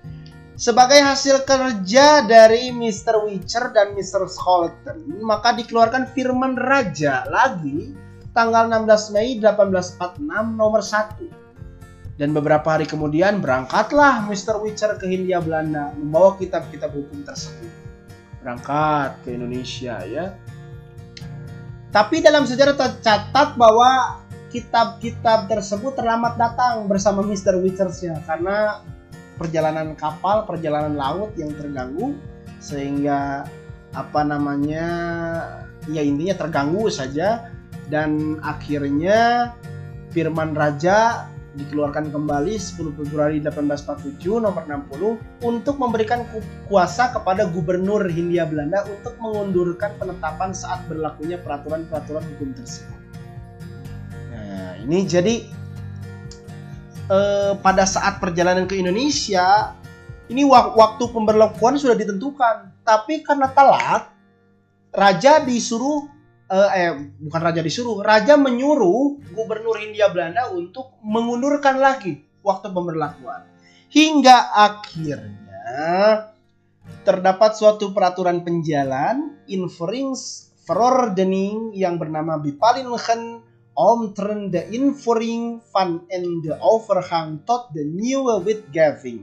Speaker 2: sebagai hasil kerja dari Mr. Witcher dan Mr. Scholten, maka dikeluarkan firman raja lagi tanggal 16 Mei 1846 nomor 1 dan beberapa hari kemudian berangkatlah Mr. Witcher ke Hindia Belanda membawa kitab-kitab hukum tersebut. Berangkat ke Indonesia ya. Tapi dalam sejarah tercatat bahwa kitab-kitab tersebut terlambat datang bersama Mr. Witchersnya karena perjalanan kapal, perjalanan laut yang terganggu sehingga apa namanya ya intinya terganggu saja dan akhirnya Firman Raja dikeluarkan kembali 10 Februari 1847 nomor 60 untuk memberikan kuasa kepada gubernur Hindia Belanda untuk mengundurkan penetapan saat berlakunya peraturan-peraturan hukum tersebut. Nah, ini jadi eh, pada saat perjalanan ke Indonesia ini waktu pemberlakuan sudah ditentukan, tapi karena telat raja disuruh uh, eh bukan raja disuruh, raja menyuruh gubernur Hindia Belanda untuk mengundurkan lagi waktu pemberlakuan. Hingga akhirnya terdapat suatu peraturan penjalan inferings verordening yang bernama Bipalingen omtrent de invoering van en de overgang tot de nieuwe wetgeving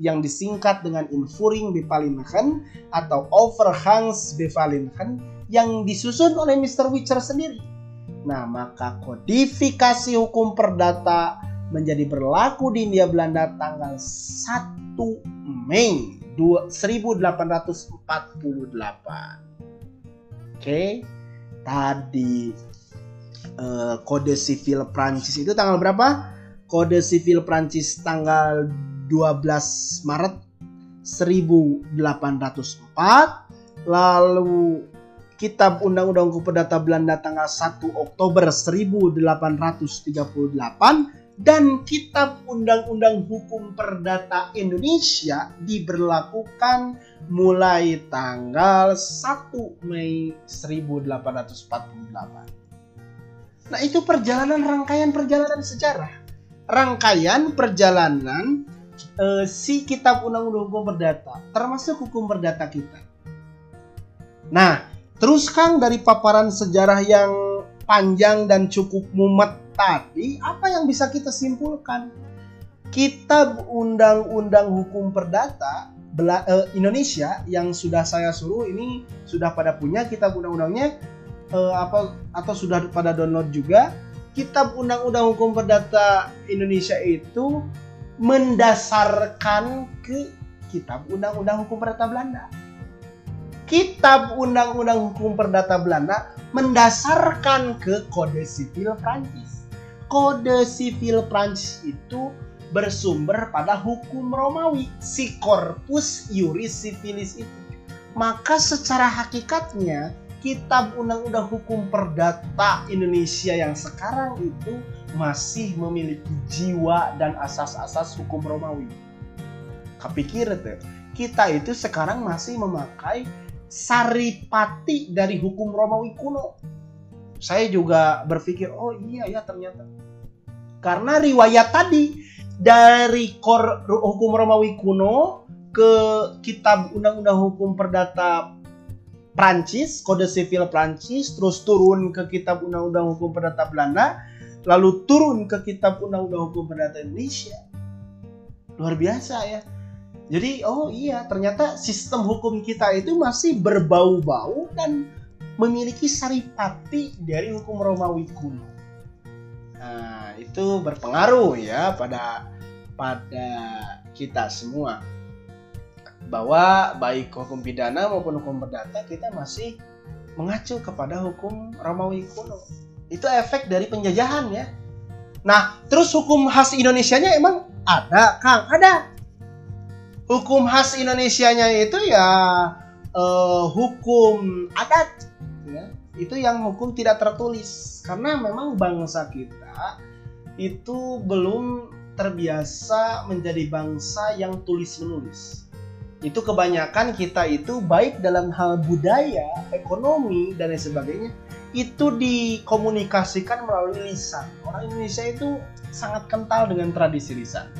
Speaker 2: yang disingkat dengan invoering Bipalingen atau overgangs Bipalingen yang disusun oleh Mr. Witcher sendiri. Nah, maka kodifikasi hukum perdata menjadi berlaku di India Belanda tanggal 1 Mei 1848. Oke, tadi uh, kode sivil Prancis itu tanggal berapa? Kode sivil Prancis tanggal 12 Maret 1804 lalu Kitab Undang-Undang Perdata Belanda tanggal 1 Oktober 1838 dan Kitab Undang-Undang Hukum Perdata Indonesia diberlakukan mulai tanggal 1 Mei 1848. Nah, itu perjalanan rangkaian perjalanan sejarah. Rangkaian perjalanan uh, si Kitab Undang-Undang Hukum Perdata, termasuk hukum perdata kita. Nah, Terus Kang dari paparan sejarah yang panjang dan cukup mumet tadi, apa yang bisa kita simpulkan? Kitab Undang-Undang Hukum Perdata eh, Indonesia yang sudah saya suruh ini sudah pada punya kitab undang-undangnya eh, apa atau sudah pada download juga kitab undang-undang hukum perdata Indonesia itu mendasarkan ke kitab undang-undang hukum perdata Belanda. Kitab undang-undang hukum perdata Belanda mendasarkan ke kode sipil Prancis. Kode sipil Prancis itu bersumber pada hukum Romawi, si corpus iuris civilis itu. Maka secara hakikatnya kitab undang-undang hukum perdata Indonesia yang sekarang itu masih memiliki jiwa dan asas-asas hukum Romawi. Kepikir tuh, kita itu sekarang masih memakai saripati dari hukum Romawi kuno. Saya juga berpikir, oh iya ya ternyata. Karena riwayat tadi dari kor, hukum Romawi kuno ke kitab undang-undang hukum perdata Prancis, kode sivil Prancis, terus turun ke kitab undang-undang hukum perdata Belanda, lalu turun ke kitab undang-undang hukum perdata Indonesia. Luar biasa ya. Jadi oh iya ternyata sistem hukum kita itu masih berbau-bau dan memiliki saripati dari hukum Romawi kuno. Nah, itu berpengaruh ya pada pada kita semua bahwa baik hukum pidana maupun hukum perdata kita masih mengacu kepada hukum Romawi kuno. Itu efek dari penjajahan ya. Nah, terus hukum khas Indonesianya emang ada, Kang? Ada. Hukum khas Indonesianya itu ya eh, hukum adat ya. Itu yang hukum tidak tertulis karena memang bangsa kita itu belum terbiasa menjadi bangsa yang tulis menulis itu kebanyakan kita itu baik dalam hal budaya, ekonomi dan lain sebagainya itu dikomunikasikan melalui lisan. Orang Indonesia itu sangat kental dengan tradisi lisan.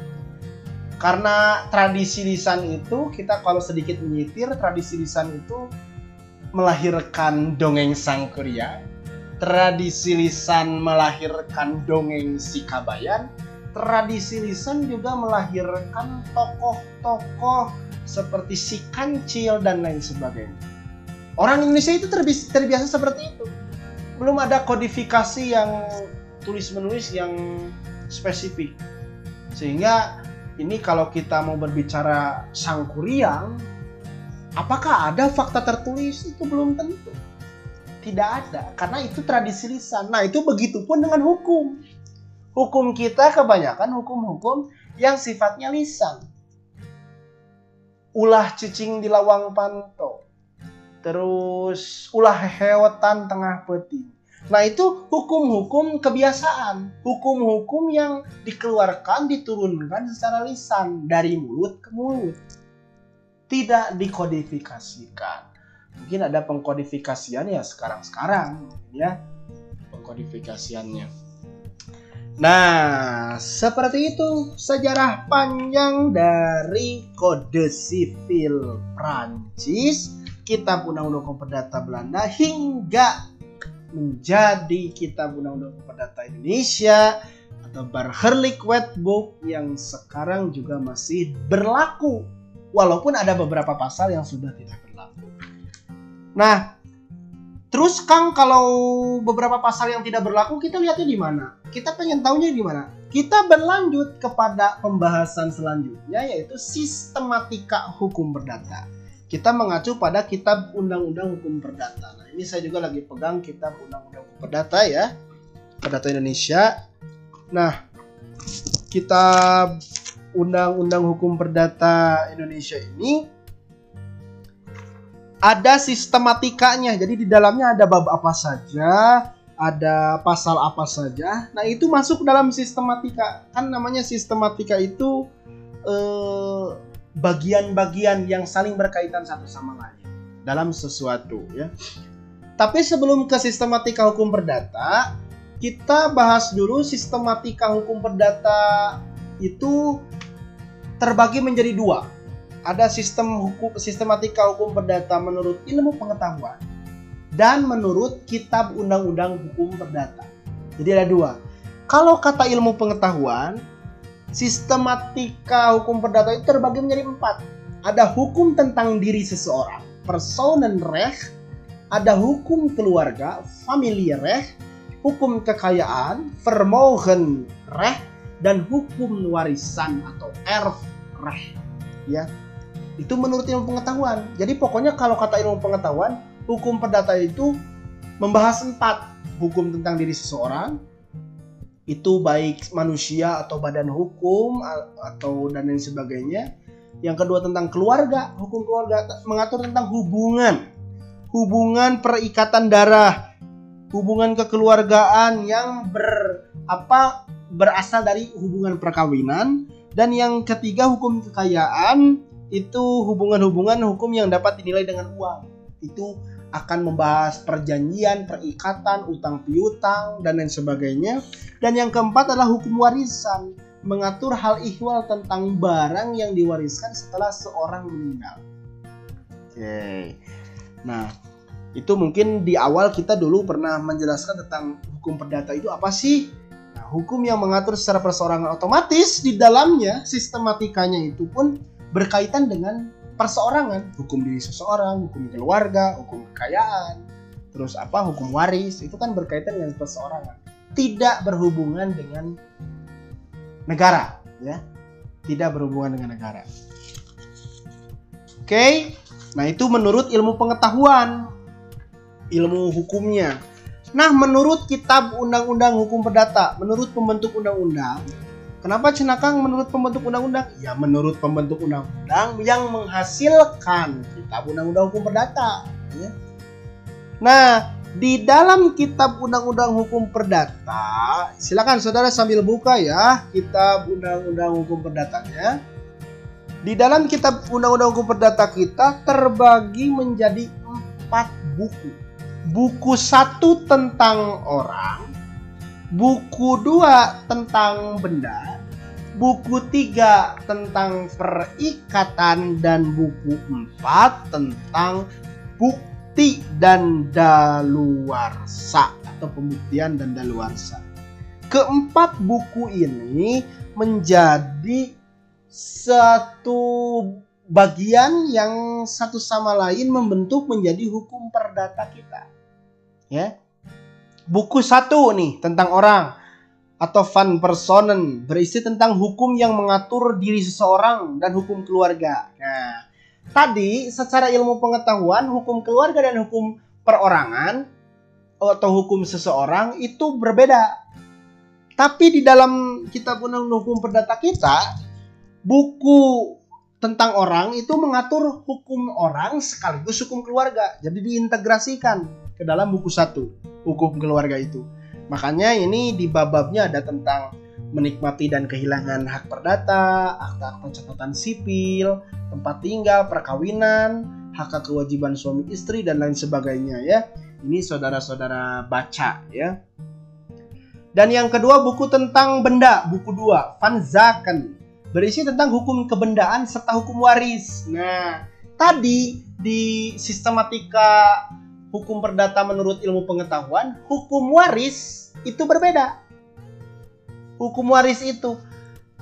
Speaker 2: Karena tradisi lisan itu kita kalau sedikit menyitir tradisi lisan itu melahirkan dongeng Sangkuriang, tradisi lisan melahirkan dongeng Sikabayan, tradisi lisan juga melahirkan tokoh-tokoh seperti si kancil dan lain sebagainya. Orang Indonesia itu terbiasa, seperti itu. Belum ada kodifikasi yang tulis-menulis yang spesifik. Sehingga ini kalau kita mau berbicara sangkuriang, apakah ada fakta tertulis? Itu belum tentu. Tidak ada, karena itu tradisi lisan. Nah, itu begitu pun dengan hukum. Hukum kita kebanyakan hukum-hukum yang sifatnya lisan. Ulah cicing di lawang panto. Terus ulah hewetan tengah peti. Nah itu hukum-hukum kebiasaan. Hukum-hukum yang dikeluarkan diturunkan secara lisan dari mulut ke mulut. Tidak dikodifikasikan. Mungkin ada pengkodifikasian ya sekarang-sekarang ya. Pengkodifikasiannya Nah, seperti itu sejarah panjang dari Kode Sivil Prancis, Kitab Undang-Undang Perdata Belanda hingga menjadi Kitab Undang-Undang Perdata Indonesia atau Barherlik Wetbook yang sekarang juga masih berlaku walaupun ada beberapa pasal yang sudah tidak berlaku. Nah, Terus Kang kalau beberapa pasal yang tidak berlaku kita lihatnya di mana? Kita pengen tahunya di mana? Kita berlanjut kepada pembahasan selanjutnya yaitu sistematika hukum perdata. Kita mengacu pada kitab Undang-Undang Hukum Perdata. Nah, ini saya juga lagi pegang kitab Undang-Undang Hukum Perdata ya. Perdata Indonesia. Nah, kitab Undang-Undang Hukum Perdata Indonesia ini ada sistematikanya. Jadi di dalamnya ada bab apa saja, ada pasal apa saja. Nah, itu masuk dalam sistematika. Kan namanya sistematika itu eh, bagian-bagian yang saling berkaitan satu sama lain dalam sesuatu ya. Tapi sebelum ke sistematika hukum perdata, kita bahas dulu sistematika hukum perdata itu terbagi menjadi dua ada sistem hukum sistematika hukum perdata menurut ilmu pengetahuan dan menurut kitab undang-undang hukum perdata. Jadi ada dua. Kalau kata ilmu pengetahuan, sistematika hukum perdata itu terbagi menjadi empat. ada hukum tentang diri seseorang, Personenrecht, ada hukum keluarga, Familienrecht, hukum kekayaan, Vermogenrecht, dan hukum warisan atau Erfrecht. Ya, itu menurut ilmu pengetahuan. Jadi pokoknya kalau kata ilmu pengetahuan, hukum perdata itu membahas empat hukum tentang diri seseorang, itu baik manusia atau badan hukum atau dan lain sebagainya. Yang kedua tentang keluarga, hukum keluarga mengatur tentang hubungan, hubungan perikatan darah, hubungan kekeluargaan yang ber apa berasal dari hubungan perkawinan dan yang ketiga hukum kekayaan itu hubungan-hubungan hukum yang dapat dinilai dengan uang. Itu akan membahas perjanjian, perikatan, utang piutang, dan lain sebagainya. Dan yang keempat adalah hukum warisan, mengatur hal ihwal tentang barang yang diwariskan setelah seorang meninggal. Oke. Nah, itu mungkin di awal kita dulu pernah menjelaskan tentang hukum perdata itu apa sih? Nah, hukum yang mengatur secara perseorangan otomatis di dalamnya sistematikanya itu pun berkaitan dengan perseorangan, hukum diri seseorang, hukum keluarga, hukum kekayaan, terus apa hukum waris itu kan berkaitan dengan perseorangan, tidak berhubungan dengan negara, ya, tidak berhubungan dengan negara. Oke, nah itu menurut ilmu pengetahuan, ilmu hukumnya. Nah, menurut kitab Undang-Undang Hukum Perdata, menurut pembentuk undang-undang, Kenapa Cenakang menurut pembentuk undang-undang? Ya menurut pembentuk undang-undang yang menghasilkan kitab undang-undang hukum perdata. Ya. Nah, di dalam kitab undang-undang hukum perdata, silakan saudara sambil buka ya kitab undang-undang hukum perdatanya. Di dalam kitab undang-undang hukum perdata kita terbagi menjadi empat buku. Buku satu tentang orang, buku dua tentang benda, buku tiga tentang perikatan dan buku empat tentang bukti dan daluarsa atau pembuktian dan daluarsa. Keempat buku ini menjadi satu bagian yang satu sama lain membentuk menjadi hukum perdata kita. Ya, buku satu nih tentang orang atau van personen berisi tentang hukum yang mengatur diri seseorang dan hukum keluarga. Nah, tadi secara ilmu pengetahuan hukum keluarga dan hukum perorangan atau hukum seseorang itu berbeda. Tapi di dalam kitab undang-undang hukum perdata kita, buku tentang orang itu mengatur hukum orang sekaligus hukum keluarga. Jadi diintegrasikan ke dalam buku satu hukum keluarga itu. Makanya ini di bab-babnya ada tentang menikmati dan kehilangan hak perdata, akta-akta catatan sipil, tempat tinggal, perkawinan, hak kewajiban suami istri dan lain sebagainya ya. Ini saudara-saudara baca ya. Dan yang kedua buku tentang benda, buku dua, Van Zaken. Berisi tentang hukum kebendaan serta hukum waris. Nah, tadi di sistematika hukum perdata menurut ilmu pengetahuan, hukum waris itu berbeda. Hukum waris itu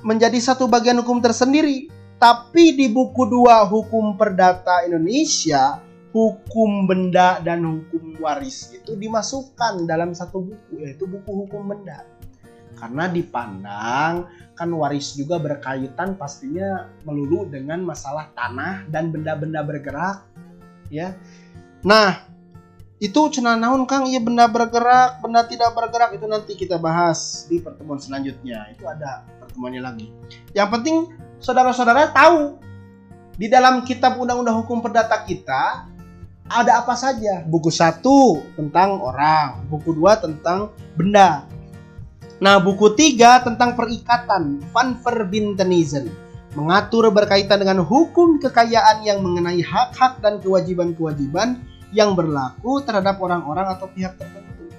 Speaker 2: menjadi satu bagian hukum tersendiri. Tapi di buku dua hukum perdata Indonesia, hukum benda dan hukum waris itu dimasukkan dalam satu buku, yaitu buku hukum benda. Karena dipandang kan waris juga berkaitan pastinya melulu dengan masalah tanah dan benda-benda bergerak ya. Nah, itu cina naun Kang? Iya benda bergerak benda tidak bergerak itu nanti kita bahas di pertemuan selanjutnya. Itu ada pertemuannya lagi. Yang penting saudara-saudara tahu di dalam kitab undang-undang hukum perdata kita ada apa saja? Buku satu tentang orang buku dua tentang benda. Nah buku tiga tentang perikatan van verbintenizen mengatur berkaitan dengan hukum kekayaan yang mengenai hak-hak dan kewajiban-kewajiban yang berlaku terhadap orang-orang atau pihak tertentu.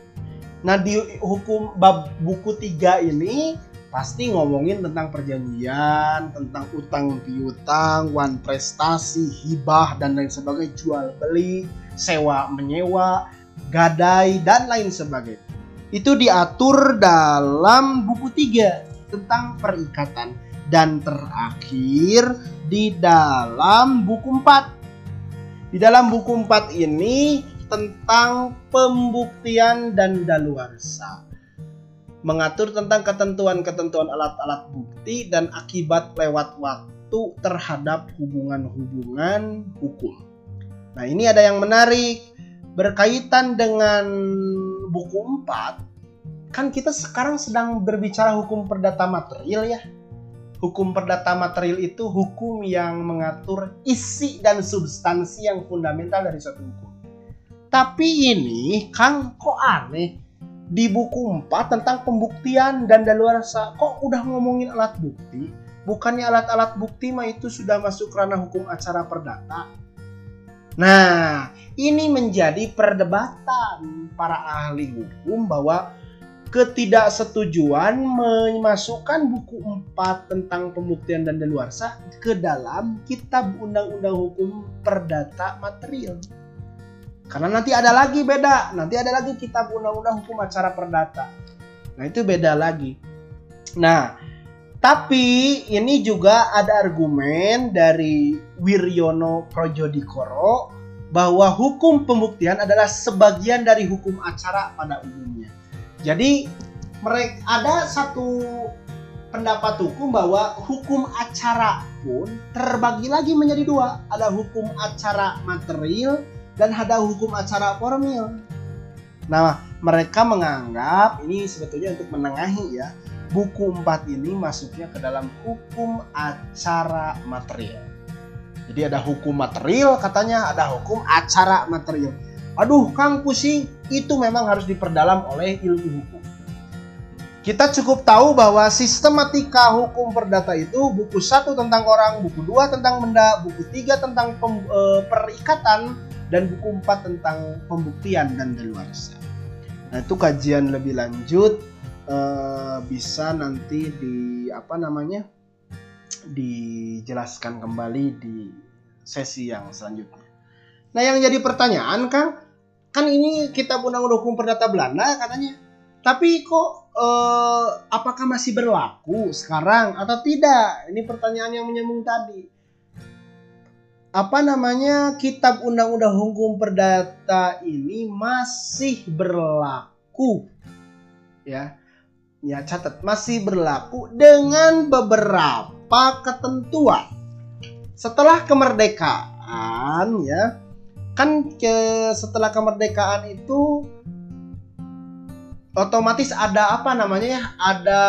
Speaker 2: Nah, di hukum bab buku 3 ini pasti ngomongin tentang perjanjian, tentang utang piutang, wan prestasi, hibah dan lain sebagainya, jual beli, sewa menyewa, gadai dan lain sebagainya. Itu diatur dalam buku 3 tentang perikatan. dan terakhir di dalam buku 4. Di dalam buku 4 ini tentang pembuktian dan daluarsa. Mengatur tentang ketentuan-ketentuan alat-alat bukti dan akibat lewat waktu terhadap hubungan-hubungan hukum. Nah, ini ada yang menarik berkaitan dengan buku 4 kan kita sekarang sedang berbicara hukum perdata material ya hukum perdata material itu hukum yang mengatur isi dan substansi yang fundamental dari suatu hukum. Tapi ini Kang kok aneh? Di buku 4 tentang pembuktian dan daluarsa kok udah ngomongin alat bukti? Bukannya alat-alat bukti mah itu sudah masuk ranah hukum acara perdata? Nah ini menjadi perdebatan para ahli hukum bahwa ketidaksetujuan memasukkan buku 4 tentang pembuktian dan daluarsa ke dalam kitab undang-undang hukum perdata material. Karena nanti ada lagi beda, nanti ada lagi kitab undang-undang hukum acara perdata. Nah, itu beda lagi. Nah, tapi ini juga ada argumen dari Wiryono Projodikoro bahwa hukum pembuktian adalah sebagian dari hukum acara pada umumnya. Jadi mereka ada satu pendapat hukum bahwa hukum acara pun terbagi lagi menjadi dua. Ada hukum acara material dan ada hukum acara formil. Nah, mereka menganggap ini sebetulnya untuk menengahi ya. Buku 4 ini masuknya ke dalam hukum acara material. Jadi ada hukum material katanya, ada hukum acara material. Aduh, Kang pusing. Itu memang harus diperdalam oleh ilmu hukum. Kita cukup tahu bahwa sistematika hukum perdata itu buku satu tentang orang, buku dua tentang benda, buku tiga tentang pem, e, perikatan, dan buku empat tentang pembuktian dan daluarsa. Nah itu kajian lebih lanjut e, bisa nanti di apa namanya dijelaskan kembali di sesi yang selanjutnya. Nah yang jadi pertanyaan Kang, kan ini kita undang-undang hukum perdata Belanda katanya. Tapi kok eh, apakah masih berlaku sekarang atau tidak? Ini pertanyaan yang menyambung tadi. Apa namanya kitab undang-undang hukum perdata ini masih berlaku? Ya. Ya, catat masih berlaku dengan beberapa ketentuan. Setelah kemerdekaan ya, kan ke setelah kemerdekaan itu otomatis ada apa namanya ya? Ada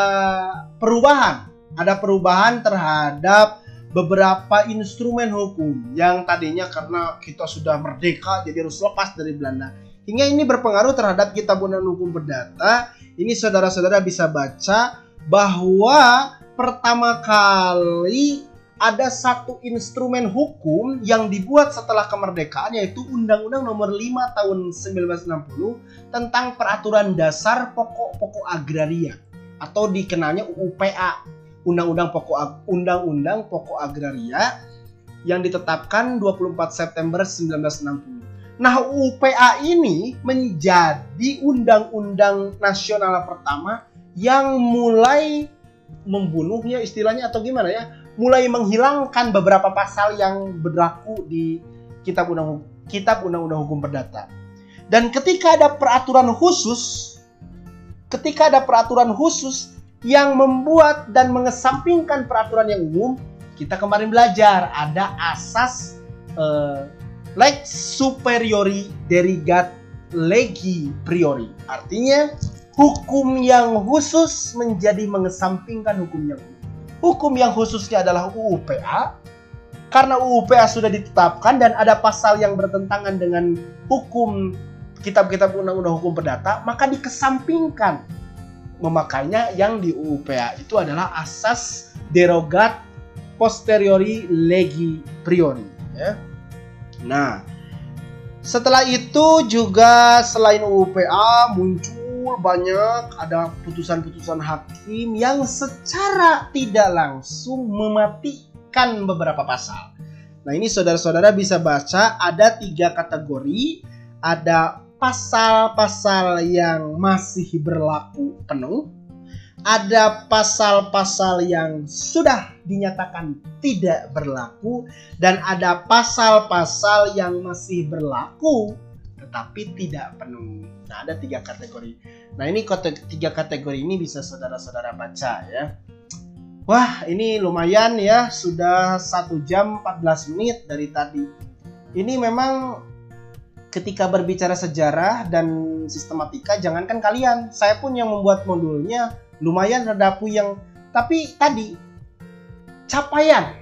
Speaker 2: perubahan. Ada perubahan terhadap beberapa instrumen hukum yang tadinya karena kita sudah merdeka jadi harus lepas dari Belanda. Hingga ini berpengaruh terhadap kitab undang hukum perdata. Ini saudara-saudara bisa baca bahwa pertama kali ada satu instrumen hukum yang dibuat setelah kemerdekaan yaitu Undang-Undang Nomor 5 Tahun 1960 tentang Peraturan Dasar Pokok-pokok Agraria atau dikenalnya UPA, Undang-Undang Pokok Undang-Undang Pokok Agraria yang ditetapkan 24 September 1960. Nah, UPA ini menjadi undang-undang nasional pertama yang mulai membunuhnya istilahnya atau gimana ya? Mulai menghilangkan beberapa pasal yang berlaku di kitab undang kitab undang-undang hukum perdata. Dan ketika ada peraturan khusus, ketika ada peraturan khusus yang membuat dan mengesampingkan peraturan yang umum, kita kemarin belajar ada asas uh, lex superiori derigat legi priori. Artinya hukum yang khusus menjadi mengesampingkan hukum yang umum hukum yang khususnya adalah UU PA karena UU PA sudah ditetapkan dan ada pasal yang bertentangan dengan hukum kitab-kitab undang-undang hukum perdata maka dikesampingkan. Memakainya yang di UU PA itu adalah asas derogat posteriori legi priori ya. Nah, setelah itu juga selain UU PA muncul banyak ada putusan-putusan hakim yang secara tidak langsung mematikan beberapa pasal. Nah ini saudara-saudara bisa baca ada tiga kategori, ada pasal-pasal yang masih berlaku penuh, ada pasal-pasal yang sudah dinyatakan tidak berlaku. Dan ada pasal-pasal yang masih berlaku tetapi tidak penuh. Nah, ada tiga kategori. Nah, ini tiga kategori ini bisa saudara-saudara baca ya. Wah, ini lumayan ya, sudah satu jam 14 menit dari tadi. Ini memang ketika berbicara sejarah dan sistematika, jangankan kalian, saya pun yang membuat modulnya lumayan rada puyeng tapi tadi capaian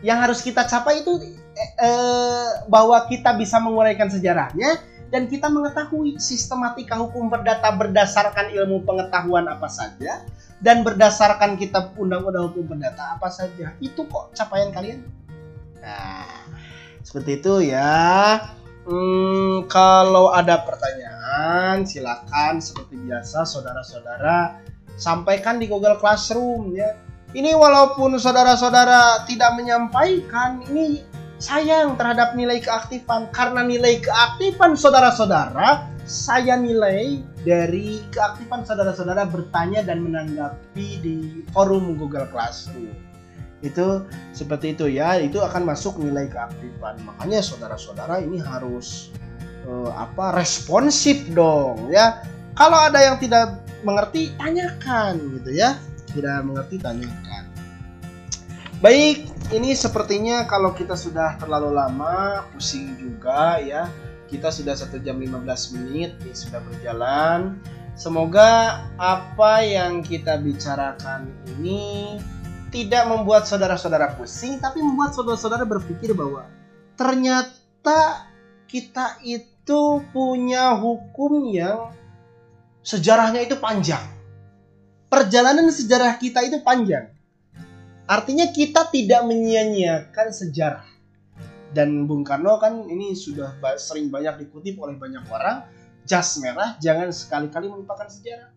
Speaker 2: yang harus kita capai itu eh, eh, bahwa kita bisa menguraikan sejarahnya dan kita mengetahui sistematika hukum perdata berdasarkan ilmu pengetahuan apa saja dan berdasarkan kitab undang-undang hukum perdata apa saja. Itu kok capaian kalian? Nah seperti itu ya. Hmm, kalau ada pertanyaan silakan seperti biasa saudara-saudara sampaikan di Google Classroom ya. Ini walaupun saudara-saudara tidak menyampaikan, ini sayang terhadap nilai keaktifan. Karena nilai keaktifan saudara-saudara saya nilai dari keaktifan saudara-saudara bertanya dan menanggapi di forum Google Classroom. Itu seperti itu ya itu akan masuk nilai keaktifan. Makanya saudara-saudara ini harus uh, apa responsif dong ya. Kalau ada yang tidak mengerti tanyakan gitu ya. Tidak mengerti tanyakan. Baik ini sepertinya kalau kita sudah terlalu lama pusing juga ya kita sudah satu jam 15 menit ini sudah berjalan semoga apa yang kita bicarakan ini tidak membuat saudara-saudara pusing tapi membuat saudara-saudara berpikir bahwa ternyata kita itu punya hukum yang sejarahnya itu panjang. Perjalanan sejarah kita itu panjang. Artinya kita tidak menyia-nyiakan sejarah. Dan Bung Karno kan ini sudah sering banyak dikutip oleh banyak orang. Jas merah jangan sekali-kali melupakan sejarah.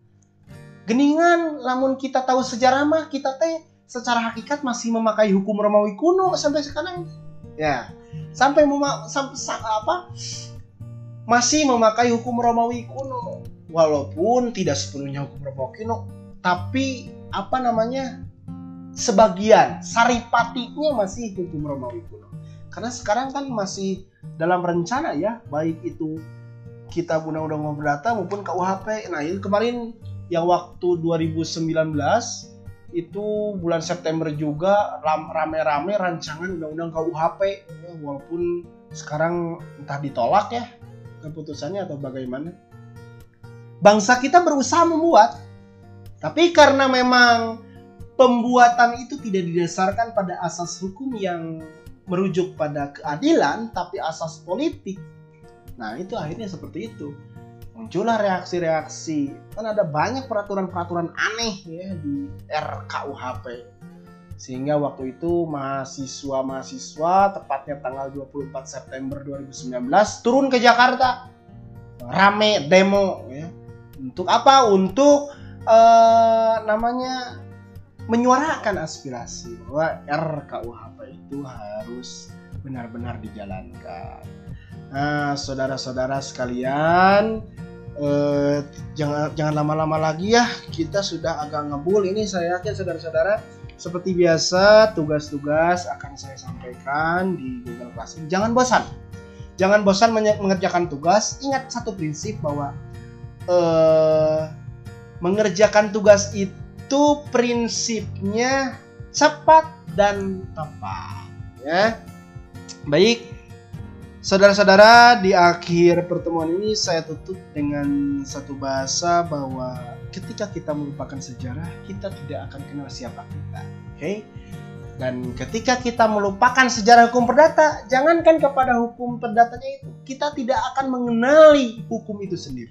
Speaker 2: Geningan, namun kita tahu sejarah mah kita teh secara hakikat masih memakai hukum Romawi kuno sampai sekarang. Ya, sampai mema apa? Masih memakai hukum Romawi kuno walaupun tidak sepenuhnya hukum Robokino tapi apa namanya sebagian saripatinya masih hukum Romawi kuno. Karena sekarang kan masih dalam rencana ya baik itu kita undang-undang perdata maupun KUHP nah ini kemarin yang waktu 2019 itu bulan September juga rame-rame rancangan undang-undang KUHP ya, walaupun sekarang entah ditolak ya keputusannya atau bagaimana. Bangsa kita berusaha membuat. Tapi karena memang pembuatan itu tidak didasarkan pada asas hukum yang merujuk pada keadilan, tapi asas politik. Nah, itu akhirnya seperti itu. Muncullah reaksi-reaksi. Kan ada banyak peraturan-peraturan aneh ya di RKUHP. Sehingga waktu itu mahasiswa-mahasiswa tepatnya tanggal 24 September 2019 turun ke Jakarta. Rame demo ya untuk apa? Untuk uh, namanya menyuarakan aspirasi bahwa RKUHP itu harus benar-benar dijalankan. Nah, saudara-saudara sekalian, eh, jangan jangan lama-lama lagi ya. Kita sudah agak ngebul ini saya yakin saudara-saudara seperti biasa tugas-tugas akan saya sampaikan di Google Classroom. Jangan bosan. Jangan bosan mengerjakan tugas. Ingat satu prinsip bahwa uh, mengerjakan tugas itu prinsipnya cepat dan tepat ya. Baik, saudara-saudara, di akhir pertemuan ini saya tutup dengan satu bahasa bahwa ketika kita melupakan sejarah, kita tidak akan kenal siapa kita. Oke? Okay? Dan ketika kita melupakan sejarah hukum perdata, jangankan kepada hukum perdatanya itu, kita tidak akan mengenali hukum itu sendiri.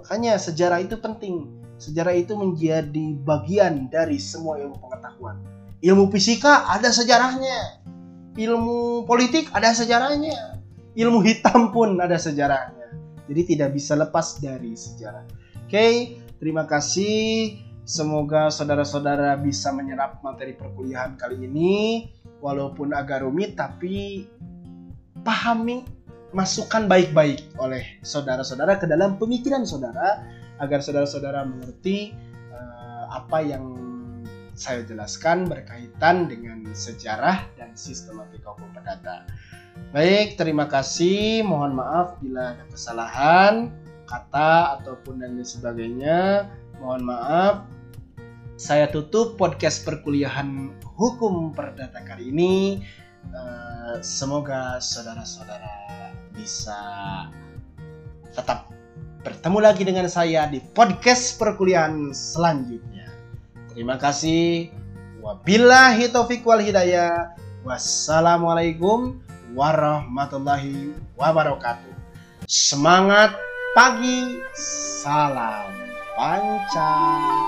Speaker 2: Makanya sejarah itu penting. Sejarah itu menjadi bagian dari semua ilmu pengetahuan. Ilmu fisika ada sejarahnya. Ilmu politik ada sejarahnya. Ilmu hitam pun ada sejarahnya. Jadi tidak bisa lepas dari sejarah. Oke, terima kasih. Semoga saudara-saudara bisa menyerap materi perkuliahan kali ini. Walaupun agak rumit tapi pahami masukan baik-baik oleh saudara-saudara ke dalam pemikiran saudara agar saudara-saudara mengerti uh, apa yang saya jelaskan berkaitan dengan sejarah dan sistematika hukum perdata. Baik, terima kasih. Mohon maaf bila ada kesalahan kata ataupun dan sebagainya. Mohon maaf. Saya tutup podcast perkuliahan hukum perdata kali ini. Eh, semoga saudara-saudara bisa tetap bertemu lagi dengan saya di podcast perkuliahan selanjutnya. Terima kasih. Wabillahi taufiq wal hidayah. Wassalamualaikum warahmatullahi wabarakatuh. Semangat pagi, salam Pancasila.